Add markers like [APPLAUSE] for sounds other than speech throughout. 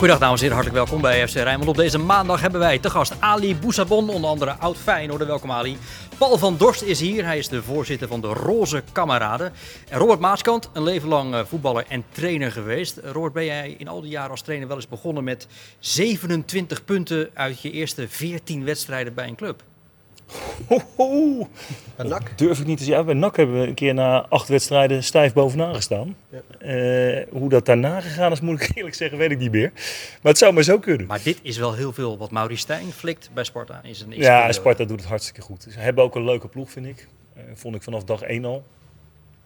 Goedendag dames en heren, hartelijk welkom bij FC Rijnmond. Op deze maandag hebben wij te gast Ali Boussabon, onder andere oud Feyenoord. Welkom Ali. Paul van Dorst is hier, hij is de voorzitter van de Roze Kameraden. En Robert Maaskant, een leven lang eh, voetballer en trainer geweest. Robert, ben jij in al die jaren als trainer wel eens begonnen met 27 punten uit je eerste 14 wedstrijden bij een club? Ho, ho. Bij NAC? Durf ik niet te zeggen. Bij NAC hebben we een keer na acht wedstrijden stijf bovenaan gestaan. Eh, hoe dat daarna gegaan is, moet ik [LAUGHS] eerlijk zeggen, weet ik niet meer. Maar het zou maar zo kunnen. Maar dit is wel heel veel wat Maurice Stijn flikt bij Sparta zijn eerste Ja. Sparta doet het hartstikke goed. Ze hebben ook een leuke ploeg, vind ik. Eh, vond ik vanaf dag één al.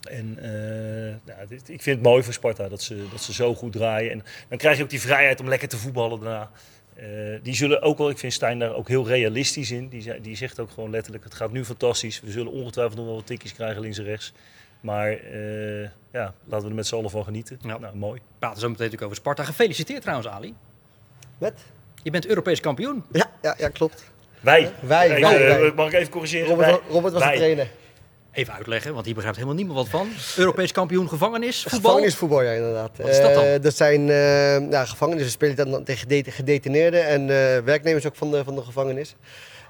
En eh, dit- ik vind het mooi voor Sparta dat ze, dat ze zo goed draaien. En dan krijg je ook die vrijheid om lekker te voetballen daarna. Eh, die zullen ook wel, ik vind Stijn daar ook heel realistisch in. Die, die zegt ook gewoon letterlijk, het gaat nu fantastisch. We zullen ongetwijfeld nog wel wat tikjes krijgen links en rechts. Maar eh, ja, laten we er met z'n allen van genieten. Ja. Nou, mooi. We praten zo meteen natuurlijk over Sparta. Gefeliciteerd trouwens Ali. Met? Je bent Europees kampioen. Ja, ja, ja klopt. Wij. Wij, eh, wij. Mag ik even corrigeren? Robert, Wij. Robert was de Wij. trainer. Even uitleggen, want hier begrijpt helemaal niemand wat van. Europees kampioen gevangenis, voetbal. Gevangenisvoetbal, ja, inderdaad. Wat is dat dan? Eh, dat zijn eh ja, gevangenissen. We spelen dan tegen gedetineerden en eh, werknemers ook van de, van de gevangenis.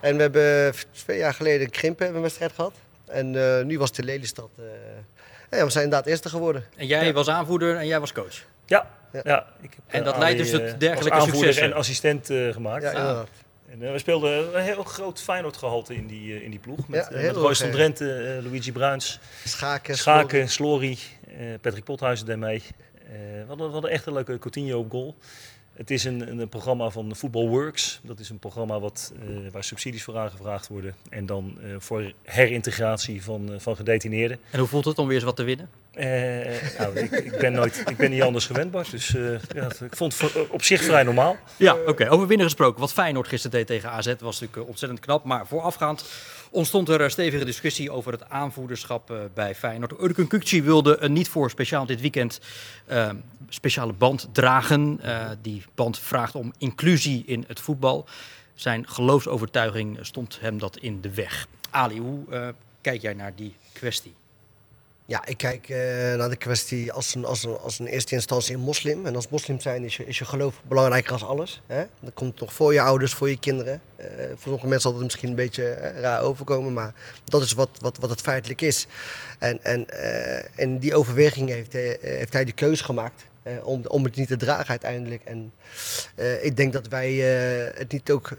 En we hebben twee jaar geleden in Krimpen hebben een wedstrijd gehad. En eh, nu was het in Lelystad. eh, ja, we zijn inderdaad eerste geworden. En jij was aanvoerder en jij was coach. Ja, Ja. ja. ik heb, En dat leidt dus tot dergelijke successen. en assistent gemaakt. Ja, Ah. inderdaad. En, eh, we speelden een heel groot Feyenoord-gehalte in die, eh, in die ploeg. Met, Ja, eh, met Royce van Drenthe, Luigi Bruins, Schaken. Schaken, Slory, eh, Patrick Pothuizen deed mee. Eh, we, hadden, we hadden echt een leuke Coutinho op goal. Het is een, een programma van Football Works. Dat is een programma wat, eh, waar subsidies voor aangevraagd worden. En dan eh, voor herintegratie van, van gedetineerden. En hoe voelt het om weer eens wat te winnen? Eh, nou, ik, ben nooit, ik ben niet anders gewend, Bart. Dus eh, ja, ik vond het op zich vrij normaal. Ja, oké. Over winnen gesproken. Wat Feyenoord gisteren deed tegen AZ was natuurlijk eh, ontzettend knap. Maar voorafgaand ontstond er stevige discussie over het aanvoerderschap bij Feyenoord. Urkun Kukci wilde niet voor speciaal dit weekend speciale band dragen. Die band vraagt om inclusie in het voetbal. Zijn geloofsovertuiging stond hem dat in de weg. Ali, hoe kijk jij naar die kwestie? Ja, ik kijk eh, naar de kwestie als een, als, een, als een eerste instantie een moslim. En als moslim zijn is je, is je geloof belangrijker als alles. Hè? Dat komt toch voor je ouders, voor je kinderen. Eh, voor sommige mensen zal het misschien een beetje eh, raar overkomen, maar dat is wat, wat, wat het feitelijk is. En, en, en die overweging heeft, heeft hij de keuze gemaakt. om, om het niet te dragen uiteindelijk. En ik denk dat wij het niet ook,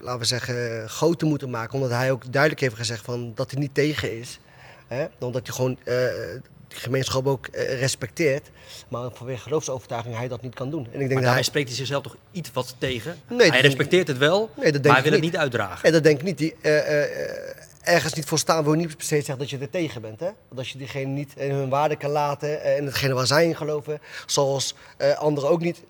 laten we zeggen, groter moeten maken. Omdat hij ook duidelijk heeft gezegd van, dat hij niet tegen is. Hè? Omdat hij gewoon eh, de gemeenschap ook eh, respecteert. Maar vanwege geloofsovertuiging hij dat niet kan doen. En ik denk Maar dat hij... spreekt hij zichzelf toch iets wat tegen? Nee, hij dat- respecteert het wel, Nee, dat denk maar hij wil het niet. uitdragen. En dat denk ik niet. Die, eh, ergens niet voor staan wil niet per se zeggen dat je er tegen bent. Hè? Want als je diegene niet in hun waarde kan laten en hetgene waar zij in geloven, zoals anderen ook niet,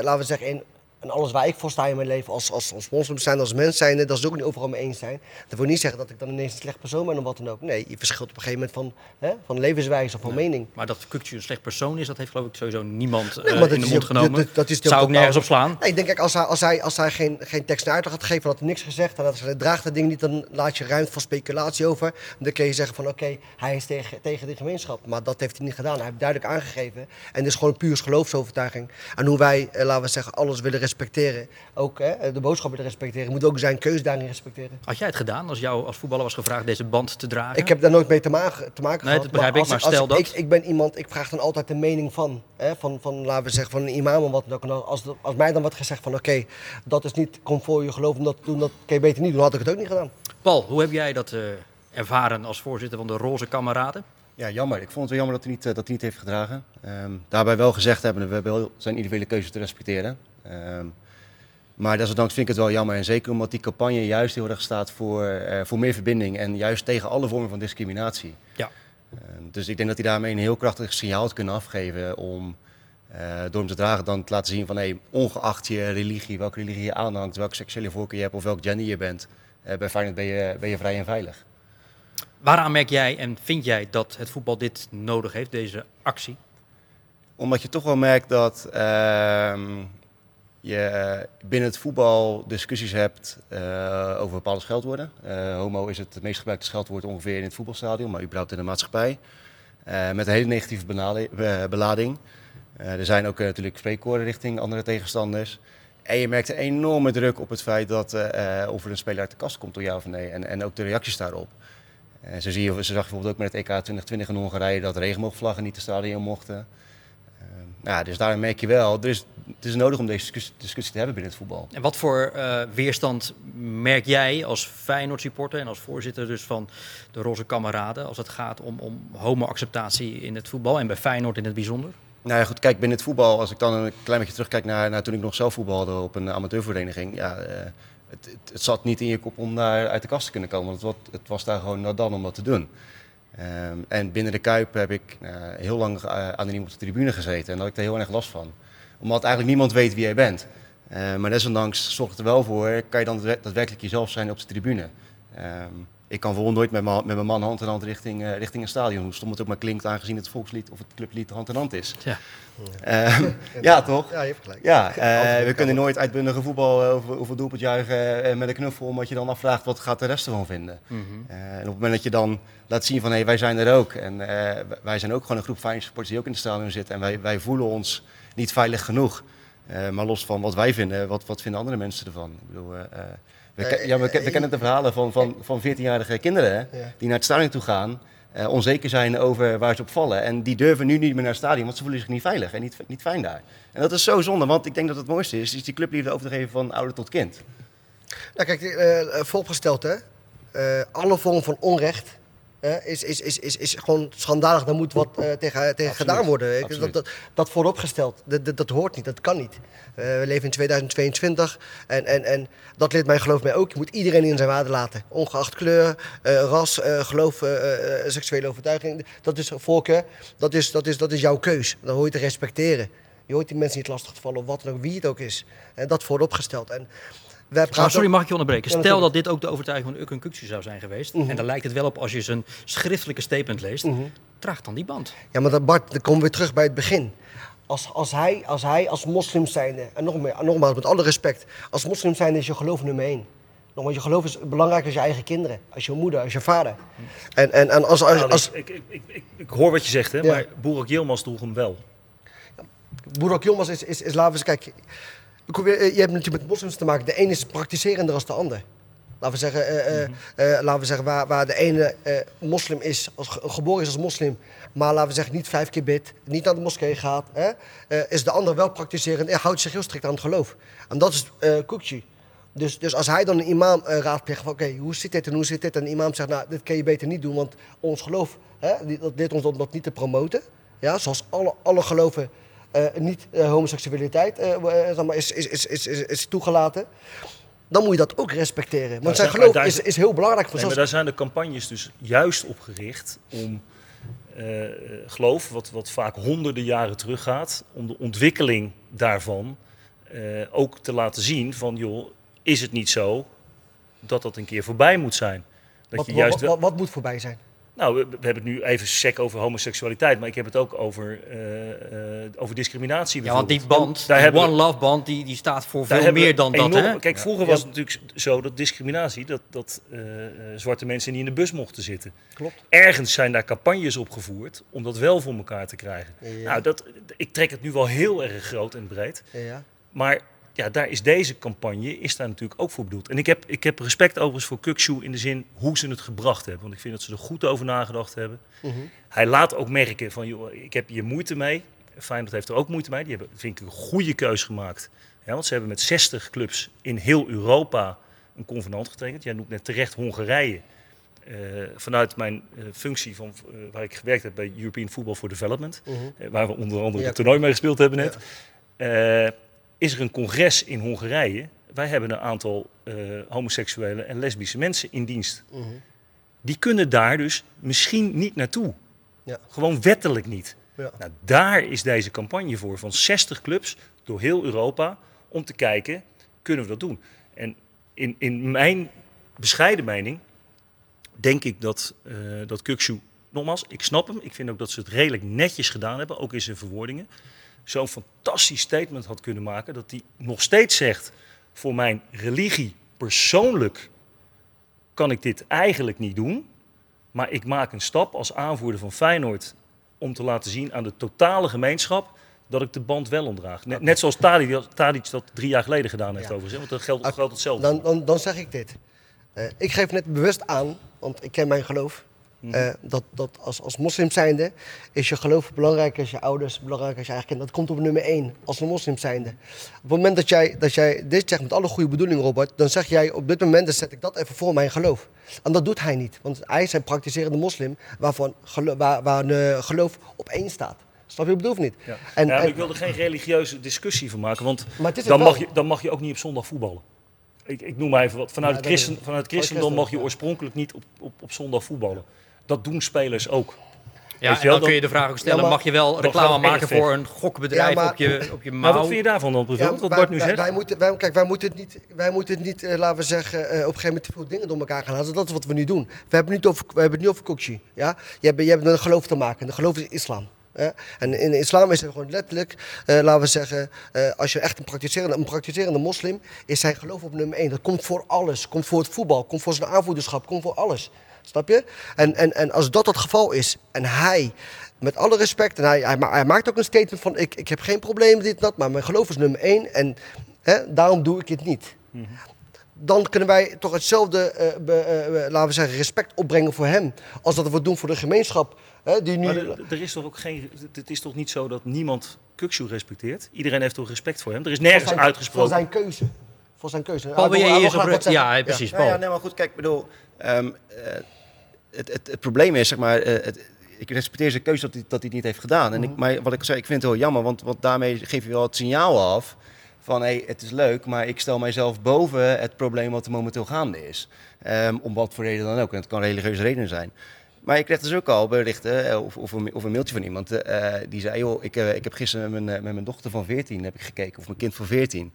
laten we zeggen, in, in alles waar ik voor sta in mijn leven, als, als, als moslim zijn, als mens zijn, dat is ook niet overal mee eens zijn. Dat wil niet zeggen dat ik dan ineens een slecht persoon ben of wat dan ook. Nee, je verschilt op een gegeven moment van, hè, van levenswijze of van mening. Maar dat Kukcu een slecht persoon is, dat heeft geloof ik sowieso niemand eh, Nee, maar dat in de mond ook- genomen. dat- dat is ook Zou ook nergens op slaan. Nee, ik denk, kijk, als hij, als hij, als hij geen, geen tekst naar uitleg had gegeven, had hij niks gezegd. En hij draagt dat ding niet, dan laat je ruimte voor speculatie over. Dan kun je zeggen van, oké, hij is tegen, tegen de gemeenschap. Maar dat heeft hij niet gedaan. Hij heeft duidelijk aangegeven. En het is gewoon puur geloofsovertuiging. En hoe wij, eh, laten we zeggen, alles willen respecteren. Ook hè, de boodschap willen respecteren. Moet ook zijn keus daarin respecteren. Had jij het gedaan als jou als voetballer was gevraagd deze band te dragen? Ik heb daar nooit mee te maken, te maken Nee, gehad. dat begrijp ik, als maar als stel dat- Ik, ik ben iemand, ik vraag dan altijd de mening van, hè, van, van laten we zeggen, van een imam of wat dan ook. Als, als mij dan wordt gezegd van, oké, dat is niet conform je geloof om dat te doen, dat kun je beter niet doen, had ik het ook niet gedaan. Paul, hoe heb jij dat eh, ervaren als voorzitter van de Roze Kameraden? Ja, jammer. Ik vond het wel jammer dat hij niet, eh, dat hij niet heeft gedragen. Ehm, daarbij wel gezegd hebben, we hebben wel zijn individuele keuze te respecteren. Ehm, maar desondanks vind ik het wel jammer. En zeker omdat die campagne juist heel erg staat voor, eh, voor meer verbinding. En juist tegen alle vormen van discriminatie. Ja. Ehm, dus ik denk dat hij daarmee een heel krachtig signaal had kunnen afgeven om eh, door hem te dragen dan te laten zien van hey, ongeacht je religie, welke religie je aanhangt, welke seksuele voorkeur je hebt of welk gender je bent, eh, bij Feyenoord ben je, ben je vrij en veilig. Waaraan merk jij en vind jij dat het voetbal dit nodig heeft, deze actie? Omdat je toch wel merkt dat ehm, je binnen het voetbal discussies hebt eh, over bepaalde scheldwoorden. Eh, homo is het meest gebruikte scheldwoord ongeveer in het voetbalstadion, maar überhaupt in de maatschappij. Eh, met een hele negatieve belading. Er zijn ook natuurlijk spreekkoren richting andere tegenstanders. En je merkt een enorme druk op het feit dat of er een speler uit de kast komt, door ja of nee. En, en ook de reacties daarop. En zo, zie je, zag bijvoorbeeld ook met het EK 2020 in Hongarije dat regenboogvlaggen niet de stadion mochten. Ja, dus daar merk je wel, er is, het is nodig om deze discussie, discussie te hebben binnen het voetbal. En wat voor eh, weerstand merk jij als Feyenoord supporter en als voorzitter dus van de Roze Kameraden als het gaat om, om homo-acceptatie in het voetbal en bij Feyenoord in het bijzonder? Nou ja, goed, kijk, binnen het voetbal, als ik dan een klein beetje terugkijk naar, naar toen ik nog zelf voetbalde op een amateurvereniging, ja, eh, het, het, het zat niet in je kop om daar uit de kast te kunnen komen, want het, was- het was daar gewoon nou dan om dat te doen. Ehm, en binnen de Kuip heb ik eh, heel lang uh, anoniem op de tribune gezeten en daar had ik er heel erg last van. Omdat eigenlijk niemand weet wie jij bent. Eh, maar desondanks zorgt het er wel voor, kan je dan daadwer- daadwerkelijk jezelf zijn op de tribune. Ehm, ik kan bijvoorbeeld nooit met mijn, met mijn man hand in hand richting, eh, richting een stadion, hoe stom het ook maar klinkt, aangezien het volkslied of het clublied hand in hand is. Ja. Ehm, [LAUGHS] ja, toch? Ja, je hebt gelijk. Ja, [LAUGHS] eh, we kunnen nooit uitbundige voetbal over, over doelpunt juichen met een knuffel, omdat je dan afvraagt wat gaat de rest ervan vinden. Mhm. Eh, en op het moment dat je dan laat zien van hé, wij zijn er ook en eh, wij zijn ook gewoon een groep fijne supporters die ook in het stadion zitten en wij, wij voelen ons niet veilig genoeg. Eh, maar los van wat wij vinden, wat, wat vinden andere mensen ervan? Ik bedoel, eh, eh, we, ja, we, ke- we kennen de verhalen van, van, van 14-jarige kinderen die naar het stadion toe gaan, onzeker zijn over waar ze op vallen. En die durven nu niet meer naar het stadion, want ze voelen zich niet veilig en niet, niet fijn daar. En dat is zo zonde, want ik denk dat het mooiste is, is die clubliefde over te geven van ouder tot kind. Nou, kijk, eh, vooropgesteld, hè. Alle vorm van onrecht is, is, is, is, is gewoon schandalig. Daar moet wat eh, tegen, tegen gedaan worden. Ik-. Dat, dat, dat vooropgesteld. Dat, dat, dat hoort niet, dat kan niet. Eh, we leven in 2022 en, en, en dat leert mij geloof mij ook. Je moet iedereen in zijn waarde laten. Ongeacht kleur, eh, ras, geloof, seksuele overtuiging. Dat is voorkeur, dat is, dat, is, dat is jouw keus. Dan hoor je te respecteren. Je hoort die mensen niet lastig te vallen, of wat dan ook, wie het ook is. En dat vooropgesteld. En wij praten Nou, sorry, mag ik je onderbreken? Ja, Stel dat dit ook de overtuiging van Ukun Kukcu zou zijn geweest. Mhm. En daar lijkt het wel op als je zijn schriftelijke statement leest. Mhm. Draag dan die band. Ja, maar dat Bart, dan komen we weer terug bij het begin. Als, als, hij, als hij als moslim zijnde, en nog meer, nogmaals met alle respect, als moslim zijnde is je geloof nummer één. Nogmaals, je geloof is belangrijk als je eigen kinderen, als je moeder, als je vader. En, en, en als, als, Nou, als, ik, ik, ik, ik, hoor wat je zegt, hè, Ja. maar Boerak Yilmaz droeg hem wel. Boerak Yilmaz is, is, is, laten we eens kijken. Weer, eh, Je hebt natuurlijk met moslims te maken. De ene is praktiserender dan de ander. Laten we zeggen, eh, eh, eh, laten we zeggen waar, waar de ene eh, moslim is, als, ge- geboren is als moslim, maar laten we zeggen niet vijf keer bidt, niet naar de moskee gaat, hè, eh, is de ander wel praktiserend en houdt zich heel strikt aan het geloof. En dat is eh Kukci. Dus, dus als hij dan een imam eh, raadpleegt van oké, hoe zit dit en hoe zit dit? En de imam zegt, nou, dit kun je beter niet doen, want ons geloof, hè, dat leert ons om dat niet te promoten. Ja, zoals alle, alle geloven eh, niet eh, homoseksualiteit eh, eh, zeg maar, is, is, is, is, is, is toegelaten. Dan moet je dat ook respecteren. Want Nou, zijn geloof daar is, is- heel belangrijk voor Nee, maar daar zijn de campagnes dus juist op gericht om eh, eh, geloof, wat, wat vaak honderden jaren teruggaat, om de ontwikkeling daarvan eh, ook te laten zien van, joh, is het niet zo dat dat een keer voorbij moet zijn? Dat Wat, je juist wat, wat moet voorbij zijn? Nou, we, we hebben het nu even sec over homoseksualiteit, maar ik heb het ook over, eh, eh, over discriminatie Ja, want die band, Daar die hebben we- one love band, die, die staat voor veel meer dan dat. Hè? Kijk, vroeger Ja. was het natuurlijk zo dat discriminatie, dat, dat eh, eh, zwarte mensen niet in de bus mochten zitten. Klopt. Ergens zijn daar campagnes op gevoerd om dat wel voor elkaar te krijgen. Ja. Nou, dat, ik trek het nu wel heel erg groot en breed. Ja. Maar ja, daar is deze campagne is daar natuurlijk ook voor bedoeld. En ik heb, ik heb respect overigens voor Kukshoe in de zin hoe ze het gebracht hebben. Want ik vind dat ze er goed over nagedacht hebben. Mhm. Hij laat ook merken van, joh, ik heb hier moeite mee. Feyenoord heeft er ook moeite mee. Die hebben, vind ik, een goede keus gemaakt. Ja, want ze hebben met 60 clubs in heel Europa een convenant getekend. Jij noemt net terecht Hongarije. Eh, vanuit mijn eh, functie van, eh, waar ik gewerkt heb bij European Football for Development, Mhm. waar we onder andere Ja. het toernooi mee gespeeld hebben net, eh, is er een congres in Hongarije. Wij hebben een aantal eh, homoseksuele en lesbische mensen in dienst. Mhm. Die kunnen daar dus misschien niet naartoe. Ja. Gewoon wettelijk niet. Ja. Nou, daar is deze campagne voor, van 60 clubs door heel Europa, om te kijken, kunnen we dat doen? En in, in mijn bescheiden mening denk ik dat, eh dat Kukshoe, nogmaals, ik snap hem. Ik vind ook dat ze het redelijk netjes gedaan hebben, ook in zijn verwoordingen. Zo'n fantastisch statement had kunnen maken, dat hij nog steeds zegt, voor mijn religie persoonlijk kan ik dit eigenlijk niet doen. Maar ik maak een stap als aanvoerder van Feyenoord om te laten zien aan de totale gemeenschap dat ik de band wel omdraag. Net, net zoals Tadic, Tadic dat drie jaar geleden gedaan heeft Ja. overigens. Want dat geldt, geldt hetzelfde. Dan, dan, dan zeg ik dit. Eh, ik geef net bewust aan, want ik ken mijn geloof. Mhm. eh, dat, dat als, als moslim zijnde is je geloof belangrijk als je ouders, belangrijk als je eigen kind. Dat komt op nummer één, als een moslim zijnde. Op het moment dat jij, dat jij dit zegt met alle goede bedoelingen, Robert, dan zeg jij op dit moment dan zet ik dat even voor mijn geloof. En dat doet hij niet, want hij is een praktiserende moslim waarvan gelo- waar, waar een geloof op één staat. Snap je wat ik bedoel of niet? Ja. En, ja, en- ik wil er geen religieuze discussie van maken, want dan mag, je, dan mag je ook niet op zondag voetballen. Ik, ik noem maar even wat. Vanuit, Ja, het, christen, is- vanuit het christendom mag je oorspronkelijk niet op, op, op zondag voetballen. Dat doen spelers ook. Ja, en dan kun je de vraag ook stellen, Ja, maar- mag je wel reclame maken voor een gokbedrijf Ja, maar- op je, op je Maar mouw? wat vind je daarvan dan, Pavel? wat wij, Bart nu wij- zegt? Wij moeten, wij, kijk, wij moeten het niet, wij moeten het niet eh, laten we zeggen, eh, op een gegeven moment te veel dingen door elkaar gaan laten. Dat is wat we nu doen. We hebben het niet over, we hebben het niet over Kokshi. Ja? Je, hebt, je hebt een geloof te maken. En de geloof is islam. hè. En in de islam is het gewoon letterlijk, eh, laten we zeggen, eh, als je echt een praktiserende, een praktiserende moslim, is zijn geloof op nummer één. Dat komt voor alles. Komt voor het voetbal, komt voor zijn aanvoederschap, komt voor alles. Snap je? En, en, en als dat het geval is en hij, met alle respect, en hij, hij, hij maakt ook een statement van: ik, ik heb geen probleem met dit en dat, maar mijn geloof is nummer één en hè, daarom doe ik het niet. Dan kunnen wij toch hetzelfde, eh, be- eh, laten we zeggen, respect opbrengen voor hem. Als dat we doen voor de gemeenschap. Hè, die nu, Maar er, er is toch ook geen. Het is toch niet zo dat niemand Kukshu respecteert? Iedereen heeft toch respect voor hem? Er is voor nergens zijn, uitgesproken. Voor zijn keuze. Voor zijn keuze. Paul, wil je wil hier. Ja, precies, Ja, Paul. ja, nee, maar goed, kijk, ik bedoel, ehm, eh, het, het, het probleem is, zeg maar, eh, het, ik respecteer zijn keuze dat hij, dat hij het niet heeft gedaan. En ik, maar wat ik zei, ik vind het heel jammer, want, want daarmee geef je wel het signaal af van, hé, het is leuk, maar ik stel mijzelf boven het probleem wat er momenteel gaande is. Ehm, om wat voor reden dan ook, en het kan religieuze redenen zijn. Maar ik kreeg dus ook al berichten, eh, of, of, een, of een mailtje van iemand, die zei, joh, ik, ik heb gisteren met mijn, met mijn dochter van 14 heb ik gekeken, of mijn kind van 14.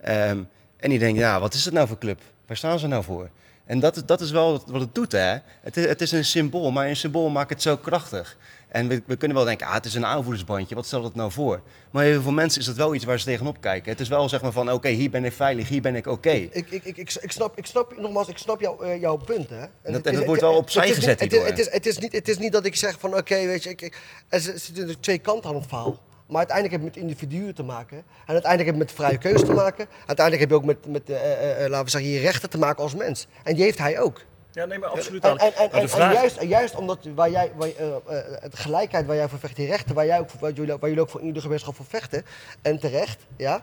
Ehm, en die denkt, ja, wat is het nou voor club? Waar staan ze nou voor? En dat, is- dat is wel wat- het doet, hè. Het is, het is een symbool, maar een symbool maakt het zo krachtig. En we, we kunnen wel denken, ah, het is een aanvoerdersbandje, wat stelt het nou voor? Maar heel veel mensen is dat wel iets waar ze tegenop kijken. Het is wel zeg maar van, oké, hier ben ik veilig, hier ben ik oké. Ik, ik, ik, ik, ik snap, ik snap, nogmaals, ik snap jou, eh, jouw punt. Hè? En dat- is- dat wordt wel opzij gezet Het, is- het, is, het, is niet, het is niet dat ik zeg van, oké, weet je, ik, er zitten twee kanten aan het verhaal. Maar uiteindelijk heb je met individuen te maken. En uiteindelijk heb je met vrije keuze te maken. Uiteindelijk heb je ook met, met eh, eh, eh, laten we zeggen, je rechten te maken als mens. En die heeft hij ook. Ja, nee, maar absoluut En, aan. en, de juist, omdat waar jij, waar, eh, eh, het gelijkheid waar jij voor vecht, die rechten waar, jij ook, waar, jullie, waar jullie ook voor in ieder gemeenschap voor vechten, en terecht, ja,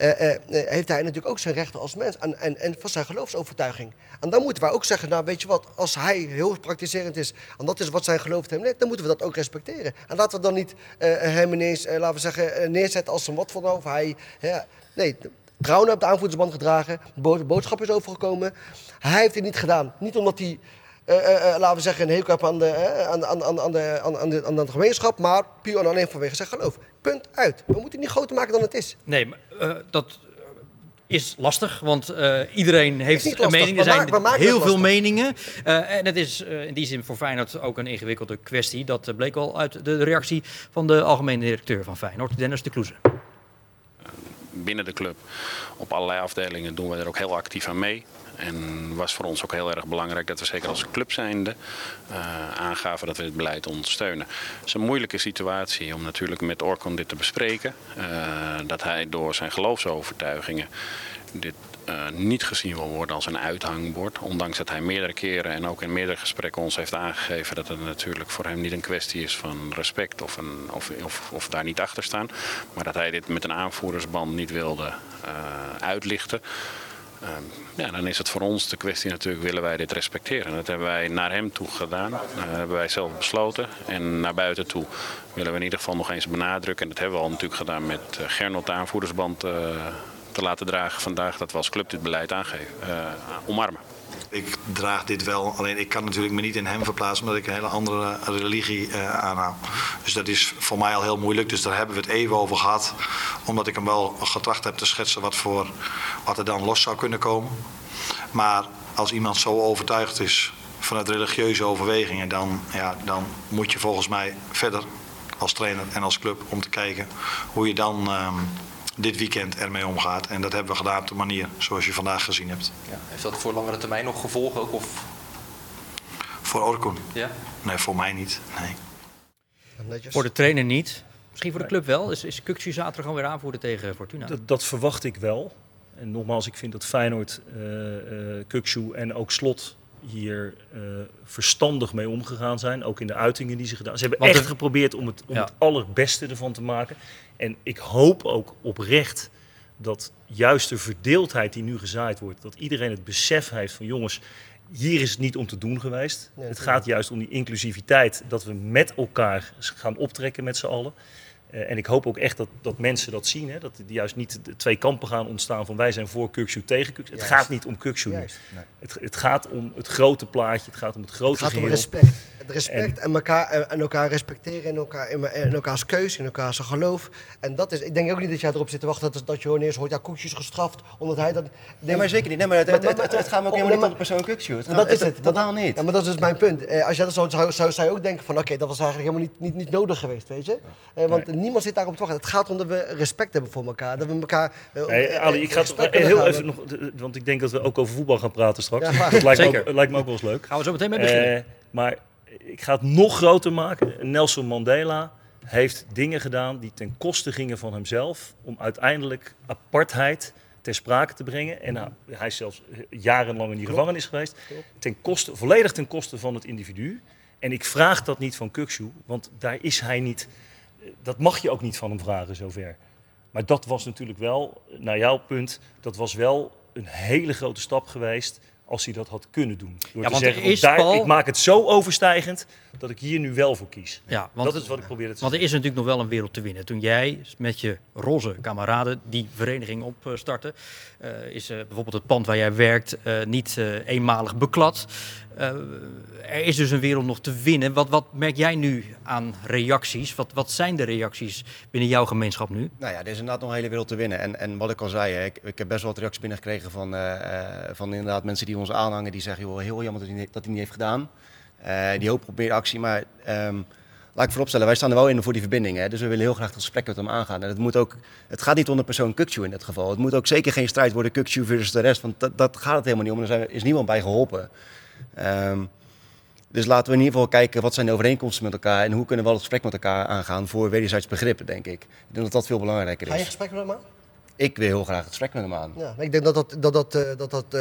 eh, eh, eh, heeft hij natuurlijk ook zijn rechten als mens en, en, en van zijn geloofsovertuiging. En dan moeten wij ook zeggen, nou weet je wat, als hij heel praktiserend is, en dat is wat zijn geloof hem leert, dan moeten we dat ook respecteren. En laten we dan niet eh, hem ineens, eh, laten we zeggen, eh, neerzetten als een wat van of hij, ja, nee, Trouwen heeft de aanvoerdersband gedragen. De bo- boodschap is overgekomen. Hij heeft het niet gedaan. Niet omdat hij, eh, eh, eh, laten we zeggen, een hekel heeft aan de, aan, aan, aan, aan, de, aan, aan, de, aan de gemeenschap. Maar puur en alleen vanwege zijn geloof. Punt uit. We moeten het niet groter maken dan het is. Nee, maar, dat is lastig, want iedereen heeft niet een lastig. mening. Er zijn heel veel lastig. meningen. En het is in die zin voor Feyenoord ook een ingewikkelde kwestie. Dat bleek al uit de reactie van de algemene directeur van Feyenoord, Dennis de Kloeze. Binnen de club. Op allerlei afdelingen doen we er ook heel actief aan mee. En was voor ons ook heel erg belangrijk dat we zeker als club zijnde eh, aangaven dat we het beleid ondersteunen. Het is een moeilijke situatie om natuurlijk met Orkon dit te bespreken. Eh, dat hij door zijn geloofsovertuigingen dit eh, niet gezien wil worden als een uithangbord. Ondanks dat hij meerdere keren en ook in meerdere gesprekken ons heeft aangegeven dat het natuurlijk voor hem niet een kwestie is van respect of, een, of, of, of daar niet achter staan. Maar dat hij dit met een aanvoerdersband niet wilde eh, uitlichten. Ehm, ja, dan is het voor ons de kwestie natuurlijk, willen wij dit respecteren? Dat hebben wij naar hem toe gedaan, dat hebben wij zelf besloten. En naar buiten toe willen we in ieder geval nog eens benadrukken. En dat hebben we al natuurlijk gedaan met eh, Gernot de aanvoerdersband eh, te laten dragen vandaag. Dat we als club dit beleid aangeven, eh, omarmen. Ik draag dit wel, alleen ik kan natuurlijk me niet in hem verplaatsen omdat ik een hele andere religie eh aanhou. Dus dat is voor mij al heel moeilijk. Dus daar hebben we het even over gehad. Omdat ik hem wel getracht heb te schetsen wat, voor, wat er dan los zou kunnen komen. Maar als iemand zo overtuigd is vanuit religieuze overwegingen, dan, ja, dan moet je volgens mij verder als trainer en als club om te kijken hoe je dan ehm, dit weekend ermee omgaat. En dat hebben we gedaan op de manier zoals je vandaag gezien hebt. Ja. Heeft dat voor langere termijn nog gevolgen ook? Of, Voor Orkun? ja? Nee, voor mij niet. Nee. Voor de trainer niet. Misschien voor de club wel. Is, is Kukcu zaterdag gewoon weer aanvoerder tegen Fortuna? Dat, dat verwacht ik wel. En nogmaals, ik vind dat Feyenoord, uh, en ook Slot hier uh, verstandig mee omgegaan zijn. Ook in de uitingen die ze gedaan Ze hebben echt geprobeerd om, het, om het allerbeste ervan te maken. En ik hoop ook oprecht dat juist de verdeeldheid die nu gezaaid wordt, dat iedereen het besef heeft van jongens, hier is het niet om te doen geweest. het gaat juist om die inclusiviteit, dat we met elkaar gaan optrekken met z'n allen. Uh, en ik hoop ook echt dat, dat mensen dat zien. Hè? Dat er juist niet de twee kampen gaan ontstaan van wij zijn voor Kukshu tegen Kukshu. Het gaat niet om Kukshu. Nee. Het, het, gaat om het grote plaatje. Het gaat om het grote Het gaat om respect. Het respect en, en, elkaar, en elkaar respecteren in, elkaar, in, elkaars keuze, in elkaars geloof. En dat is, ik denk ook niet dat jij erop zit te wachten dat, dat je ineens hoort, ja, Kukshu is gestraft, omdat hij dat... Nee, maar zeker niet. Nee, maar het, het, het, het gaat me ook helemaal niet om de persoon Kukshu. Het dat is het. Totaal niet. Ja, maar dat is dus mijn punt. Eh, als jij dat zo zou, zou, zou je ook denken van, oké, dat was eigenlijk helemaal niet, niet, niet nodig geweest, weet je. Eh, want niemand zit daarop te wachten. Het gaat om dat we respect hebben voor elkaar. Dat we elkaar. Uh, nee, Ali, ik ga het heel even nog. Want ik denk dat we ook over voetbal gaan praten straks. Ja, dat lijkt, me ook, lijkt me ook wel eens leuk. Gaan we zo meteen mee beginnen. Uh, maar ik ga het nog groter maken. Nelson Mandela heeft dingen gedaan die ten koste gingen van hemzelf. Om uiteindelijk apartheid ter sprake te brengen. En nou, hij is zelfs jarenlang in die gevangenis geweest. Ten koste, volledig ten koste van het individu. En ik vraag dat niet van Kukshu, want daar is hij niet dat mag je ook niet van hem vragen zover. Maar dat was natuurlijk wel, naar jouw punt, dat was wel een hele grote stap geweest als hij dat had kunnen doen. Door ja, te zeggen, daar, ik maak het zo overstijgend dat ik hier nu wel voor kies. Ja, want, dat is wat ik probeer te zeggen. Want er is natuurlijk nog wel een wereld te winnen. Toen jij met je roze kameraden die vereniging opstartte, uh, is uh, bijvoorbeeld het pand waar jij werkt uh, niet eenmalig beklad. Er is dus een wereld nog te winnen. Wat, wat merk jij nu aan reacties? Wat, wat zijn de reacties binnen jouw gemeenschap nu? Nou ja, er is inderdaad nog een hele wereld te winnen. En, en wat ik al zei, ik, ik heb best wel wat reacties binnengekregen van, van inderdaad mensen die ons aanhangen. Die zeggen, joh, heel jammer dat hij, dat niet heeft gedaan. Uh, die hoop op meer actie. Maar um, laat ik vooropstellen, wij staan er wel in voor die verbinding. Hè? Dus we willen heel graag het gesprek met hem aangaan. En het, moet ook, het gaat niet om de persoon Kukcu in dit geval. Het moet ook zeker geen strijd worden Kukcu versus de rest. Want dat, dat gaat het helemaal niet om. Er is niemand bij geholpen. Um, dus laten we in ieder geval kijken wat zijn de overeenkomsten met elkaar en hoe kunnen we wel het gesprek met elkaar aangaan voor wederzijds begrip, denk ik. Ik denk dat dat veel belangrijker is. Ga je gesprek met hem aan? Ik wil heel graag het gesprek met hem aan. Ja, ik denk dat dat, dat, dat, uh, dat, dat uh,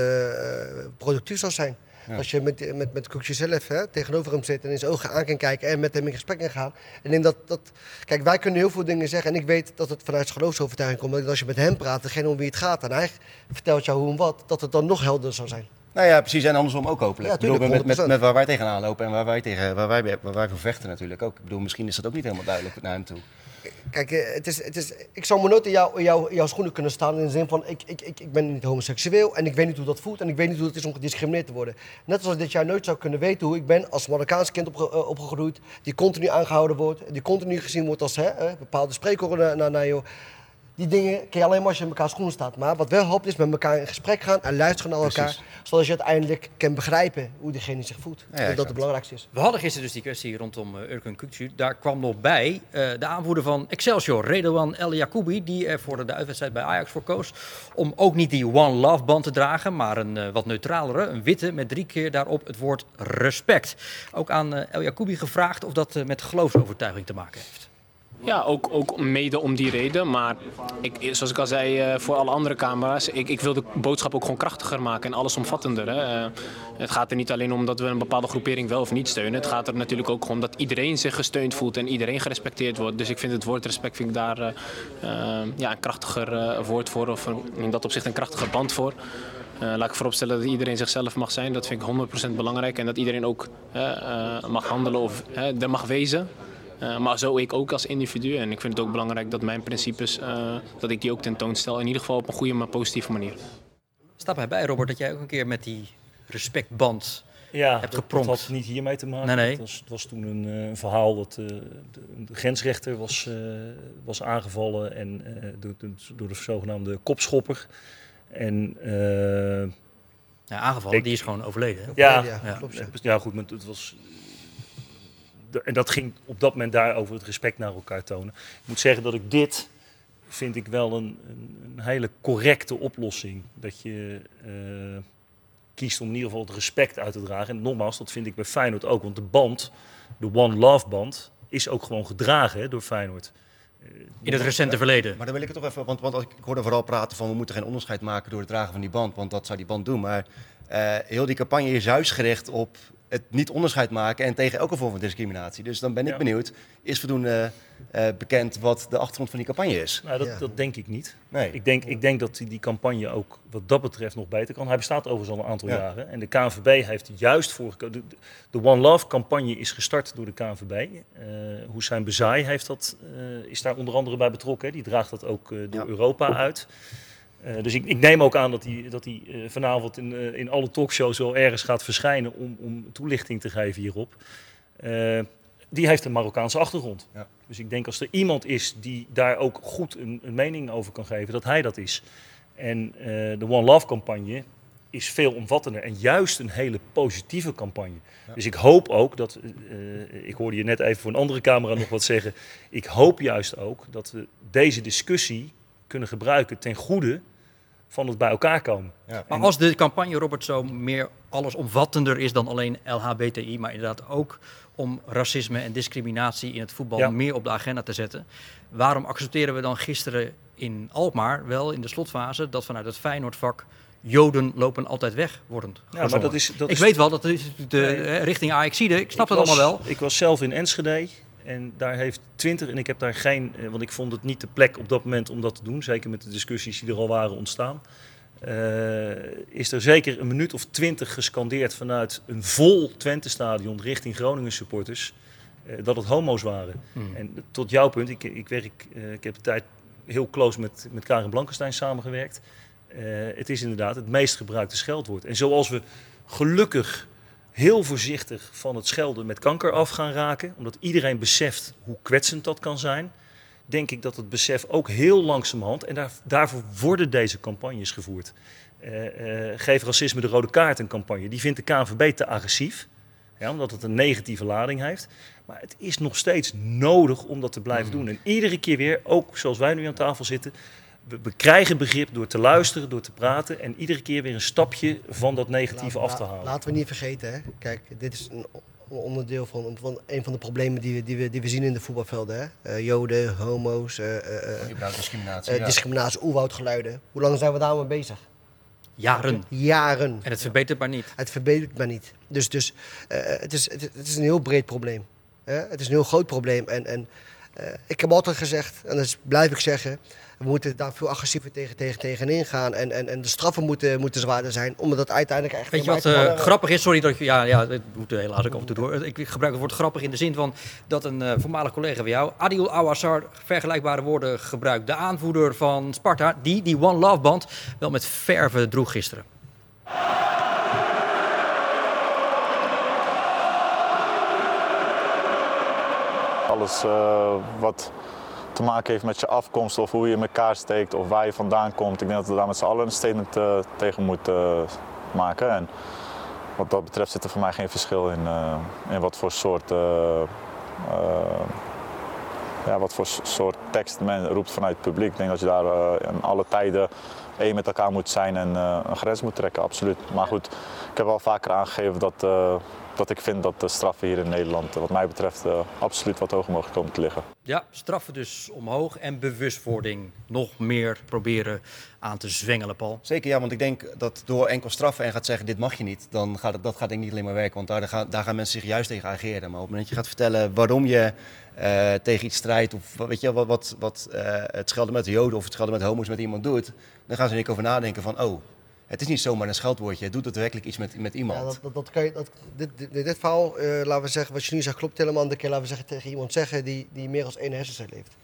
productief zal zijn. Als je met, met, met Koekje zelf hè, tegenover hem zit en in zijn ogen aan kan kijken en met hem in gesprek kan gaan. En denk dat, dat, kijk, wij kunnen heel veel dingen zeggen en ik weet dat het vanuit geloofsovertuiging komt. Dat als je met hem praat, degene om wie het gaat en hij vertelt jou hoe en wat, dat het dan nog helder zal zijn. Nou ja, precies. En andersom ook hopelijk. Ja, tuurlijk, met, met, met, waar wij tegenaan lopen en waar wij, tegen, waar, wij, waar wij voor vechten natuurlijk ook. Ik bedoel, misschien is dat ook niet helemaal duidelijk naar hem toe. Kijk, eh, het is, het is, ik zou me nooit in, jou, jou, jouw schoenen kunnen staan in de zin van ik, ik, ik, ik ben niet homoseksueel en ik weet niet hoe dat voelt en ik weet niet hoe het is om gediscrimineerd te worden. Net zoals dat jij nooit zou kunnen weten hoe ik ben als Marokkaans kind opge, uh, opgegroeid, die continu aangehouden wordt, die continu gezien wordt als hè, uh, bepaalde spreekwoorden naar, naar jou. Die dingen kun je alleen maar als je in elkaar schoenen staat. Maar wat wel helpt is met elkaar in gesprek gaan en luisteren naar elkaar. Zodat je uiteindelijk kan begrijpen hoe diegene zich voelt. Ja, dat dat het belangrijkste is. We hadden gisteren dus die kwestie rondom uh, Urkun Kukcu. Daar kwam nog bij uh, de aanvoerder van Excelsior, Redouan El Yacoubi. Die er voor de uitwedstrijd bij Ajax voor koos. Om ook niet die One Love band te dragen. Maar een uh, wat neutralere, een witte. Met drie keer daarop het woord respect. Ook aan El Yacoubi gevraagd of dat met geloofsovertuiging te maken heeft. Ja, ook, ook mede om die reden. Maar ik, zoals ik al zei uh, voor alle andere camera's, ik, ik wil de boodschap ook gewoon krachtiger maken en allesomvattender. Hè. Uh, het gaat er niet alleen om dat we een bepaalde groepering wel of niet steunen. Het gaat er natuurlijk ook om dat iedereen zich gesteund voelt en iedereen gerespecteerd wordt. Dus ik vind het woord respect vind ik daar uh, ja, een krachtiger woord voor, of in dat opzicht een krachtiger band voor. laat ik vooropstellen dat iedereen zichzelf mag zijn. Dat vind ik 100% belangrijk. En dat iedereen ook mag handelen of er mag wezen. Uh, maar zo ik ook als individu. En ik vind het ook belangrijk dat mijn principes, uh, dat ik die ook tentoonstel. In ieder geval op een goede, maar positieve manier. Stap hij bij, Robert, dat jij ook een keer met die respectband ja, hebt geprompt? dat had niet hiermee te maken. Nee, nee. Het, was, het was toen een uh, verhaal dat de, de, grensrechter was, was aangevallen en, door, door, de zogenaamde kopschopper. En... ja, aangevallen, die is gewoon overleden. Ja, ja, ja, ja, goed, maar het was en dat ging op dat moment daar over het respect naar elkaar tonen. Ik moet zeggen dat ik dit vind ik wel een, een, een hele correcte oplossing. Dat je uh, kiest om in ieder geval het respect uit te dragen. En nogmaals, dat vind ik bij Feyenoord ook. Want de band, de One Love band, is ook gewoon gedragen hè, door Feyenoord. In het recente verleden. Maar dan wil ik het toch even, want, want als ik, ik hoorde vooral praten van we moeten geen onderscheid maken door het dragen van die band, want dat zou die band doen. Maar eh, heel die campagne is juist gericht op het niet onderscheid maken en tegen elke vorm van discriminatie. Dus dan ben ik Ja. benieuwd, is voldoende eh, bekend wat de achtergrond van die campagne is? Nou, dat, Ja. dat denk ik niet. Nee. Ik denk, ik denk dat die, die campagne ook wat dat betreft nog beter kan. Hij bestaat overigens al een aantal Ja. jaren. En de KNVB heeft juist voor. De, de One Love campagne is gestart door de KNVB. Eh Hussein Bezai heeft dat, eh, is daar onder andere bij betrokken. hè. Die draagt dat ook eh, door Ja. Europa uit. Eh, dus ik, ik neem ook aan dat hij, dat hij eh, vanavond in, eh, in alle talkshows wel ergens gaat verschijnen om, om toelichting te geven hierop. Die heeft een Marokkaanse achtergrond. Ja. Dus ik denk als er iemand is die daar ook goed een, een mening over kan geven, dat hij dat is. En de One Love campagne is veel omvattender en juist een hele positieve campagne. Ja. Dus ik hoop ook dat, ik hoorde je net even voor een andere camera nog wat zeggen, ik hoop juist ook dat we deze discussie kunnen gebruiken ten goede van het bij elkaar komen. Ja. Maar als de campagne, Robert, zo meer allesomvattender is dan alleen LHBTI, maar inderdaad ook om racisme en discriminatie in het voetbal Ja. meer op de agenda te zetten, waarom accepteren we dan gisteren in Alkmaar wel in de slotfase dat vanuit het Feyenoordvak Joden lopen altijd weg worden Ja, maar dat is, dat ik is weet wel, dat is de Nee. eh, richting Ajaxide, ik snap Ik het was- allemaal wel. Ik was zelf in Enschede en daar heeft 20, en ik heb daar geen, eh, want ik vond het niet de plek op dat moment om dat te doen, zeker met de discussies die er al waren ontstaan. eh, is er zeker een minuut of twintig gescandeerd vanuit een vol Twente-stadion richting Groningen supporters eh, dat het homo's waren. Hmm. En tot jouw punt, ik, ik, werk, eh, ik heb de tijd heel close met, met Karin Blankenstein samengewerkt. Het is inderdaad het meest gebruikte scheldwoord. En zoals we gelukkig heel voorzichtig van het schelden met kanker af gaan raken, omdat iedereen beseft hoe kwetsend dat kan zijn, denk ik dat het besef ook heel langzamerhand, en daar, daarvoor worden deze campagnes gevoerd. Eh, eh, geef racisme de rode kaart een campagne. Die vindt de KNVB te agressief, ja, omdat het een negatieve lading heeft. Maar het is nog steeds nodig om dat te blijven doen. En iedere keer weer, ook zoals wij nu aan tafel zitten, we, we krijgen begrip door te luisteren, door te praten en iedere keer weer een stapje van dat negatieve Laat- af te halen. Laten we niet vergeten, hè. Kijk, dit is een onderdeel van, van een van de problemen die we, die we, die we zien in de voetbalvelden. Hè. Eh, Joden, homo's, eh, eh, eh, discriminatie. ja. discriminatie, oerwoudgeluiden. Hoe lang zijn we daar mee bezig? Jaren. Jaren. En het verbetert maar niet. Het verbetert maar niet. Dus, dus eh, het, is, het, het is een heel breed probleem. Hè? Het is een heel groot probleem. En, en eh, ik heb altijd gezegd, en dat blijf ik zeggen, we moeten daar veel agressiever tegen, tegen, tegenin gaan. En, en, en de straffen moeten, moeten zwaarder zijn, om dat uiteindelijk echt Weet je wat eh, grappig is? Sorry dat je. Ja, ja, het moet helaas ook af en toe door. Ik gebruik het woord grappig in de zin van dat een eh, voormalig collega van jou, Adil Awassar, vergelijkbare woorden gebruikt. De aanvoerder van Sparta, die die One Love band wel met verve droeg gisteren. Alles eh, wat te maken heeft met je afkomst of hoe je in elkaar steekt of waar je vandaan komt. Ik denk dat we daar met z'n allen een statement eh, tegen moeten eh, maken. En wat dat betreft zit er voor mij geen verschil in, eh, in wat voor soort, ja, wat voor soort tekst men roept vanuit het publiek. Ik denk dat je daar eh, in alle tijden één met elkaar moet zijn en een grens moet trekken, absoluut. Maar goed, ik heb wel vaker aangegeven dat, dat ik vind dat de straffen hier in Nederland, wat mij betreft, eh, absoluut wat hoger mogen komen te liggen. Ja, straffen dus omhoog en bewustwording nog meer proberen aan te zwengelen, Paul. Zeker ja, want ik denk dat door enkel straffen en gaat zeggen dit mag je niet, dan gaat het, dat gaat denk ik niet alleen maar werken. Want daar gaan, daar gaan mensen zich juist tegen ageren. Maar op het moment dat je gaat vertellen waarom je eh, tegen iets strijdt of weet je, wat, wat, wat eh, het schelden met de joden of het schelden met homo's met iemand doet, dan gaan ze er niet over nadenken van oh, het is niet zomaar een scheldwoordje, het doet daadwerkelijk iets met, met iemand. Ja, dat, dat, kan je, dat, dit, dit, dit verhaal, eh, laten we zeggen, wat je nu zegt, klopt helemaal. Dat kan laten we zeggen, tegen iemand zeggen die, die meer dan één hersencel heeft.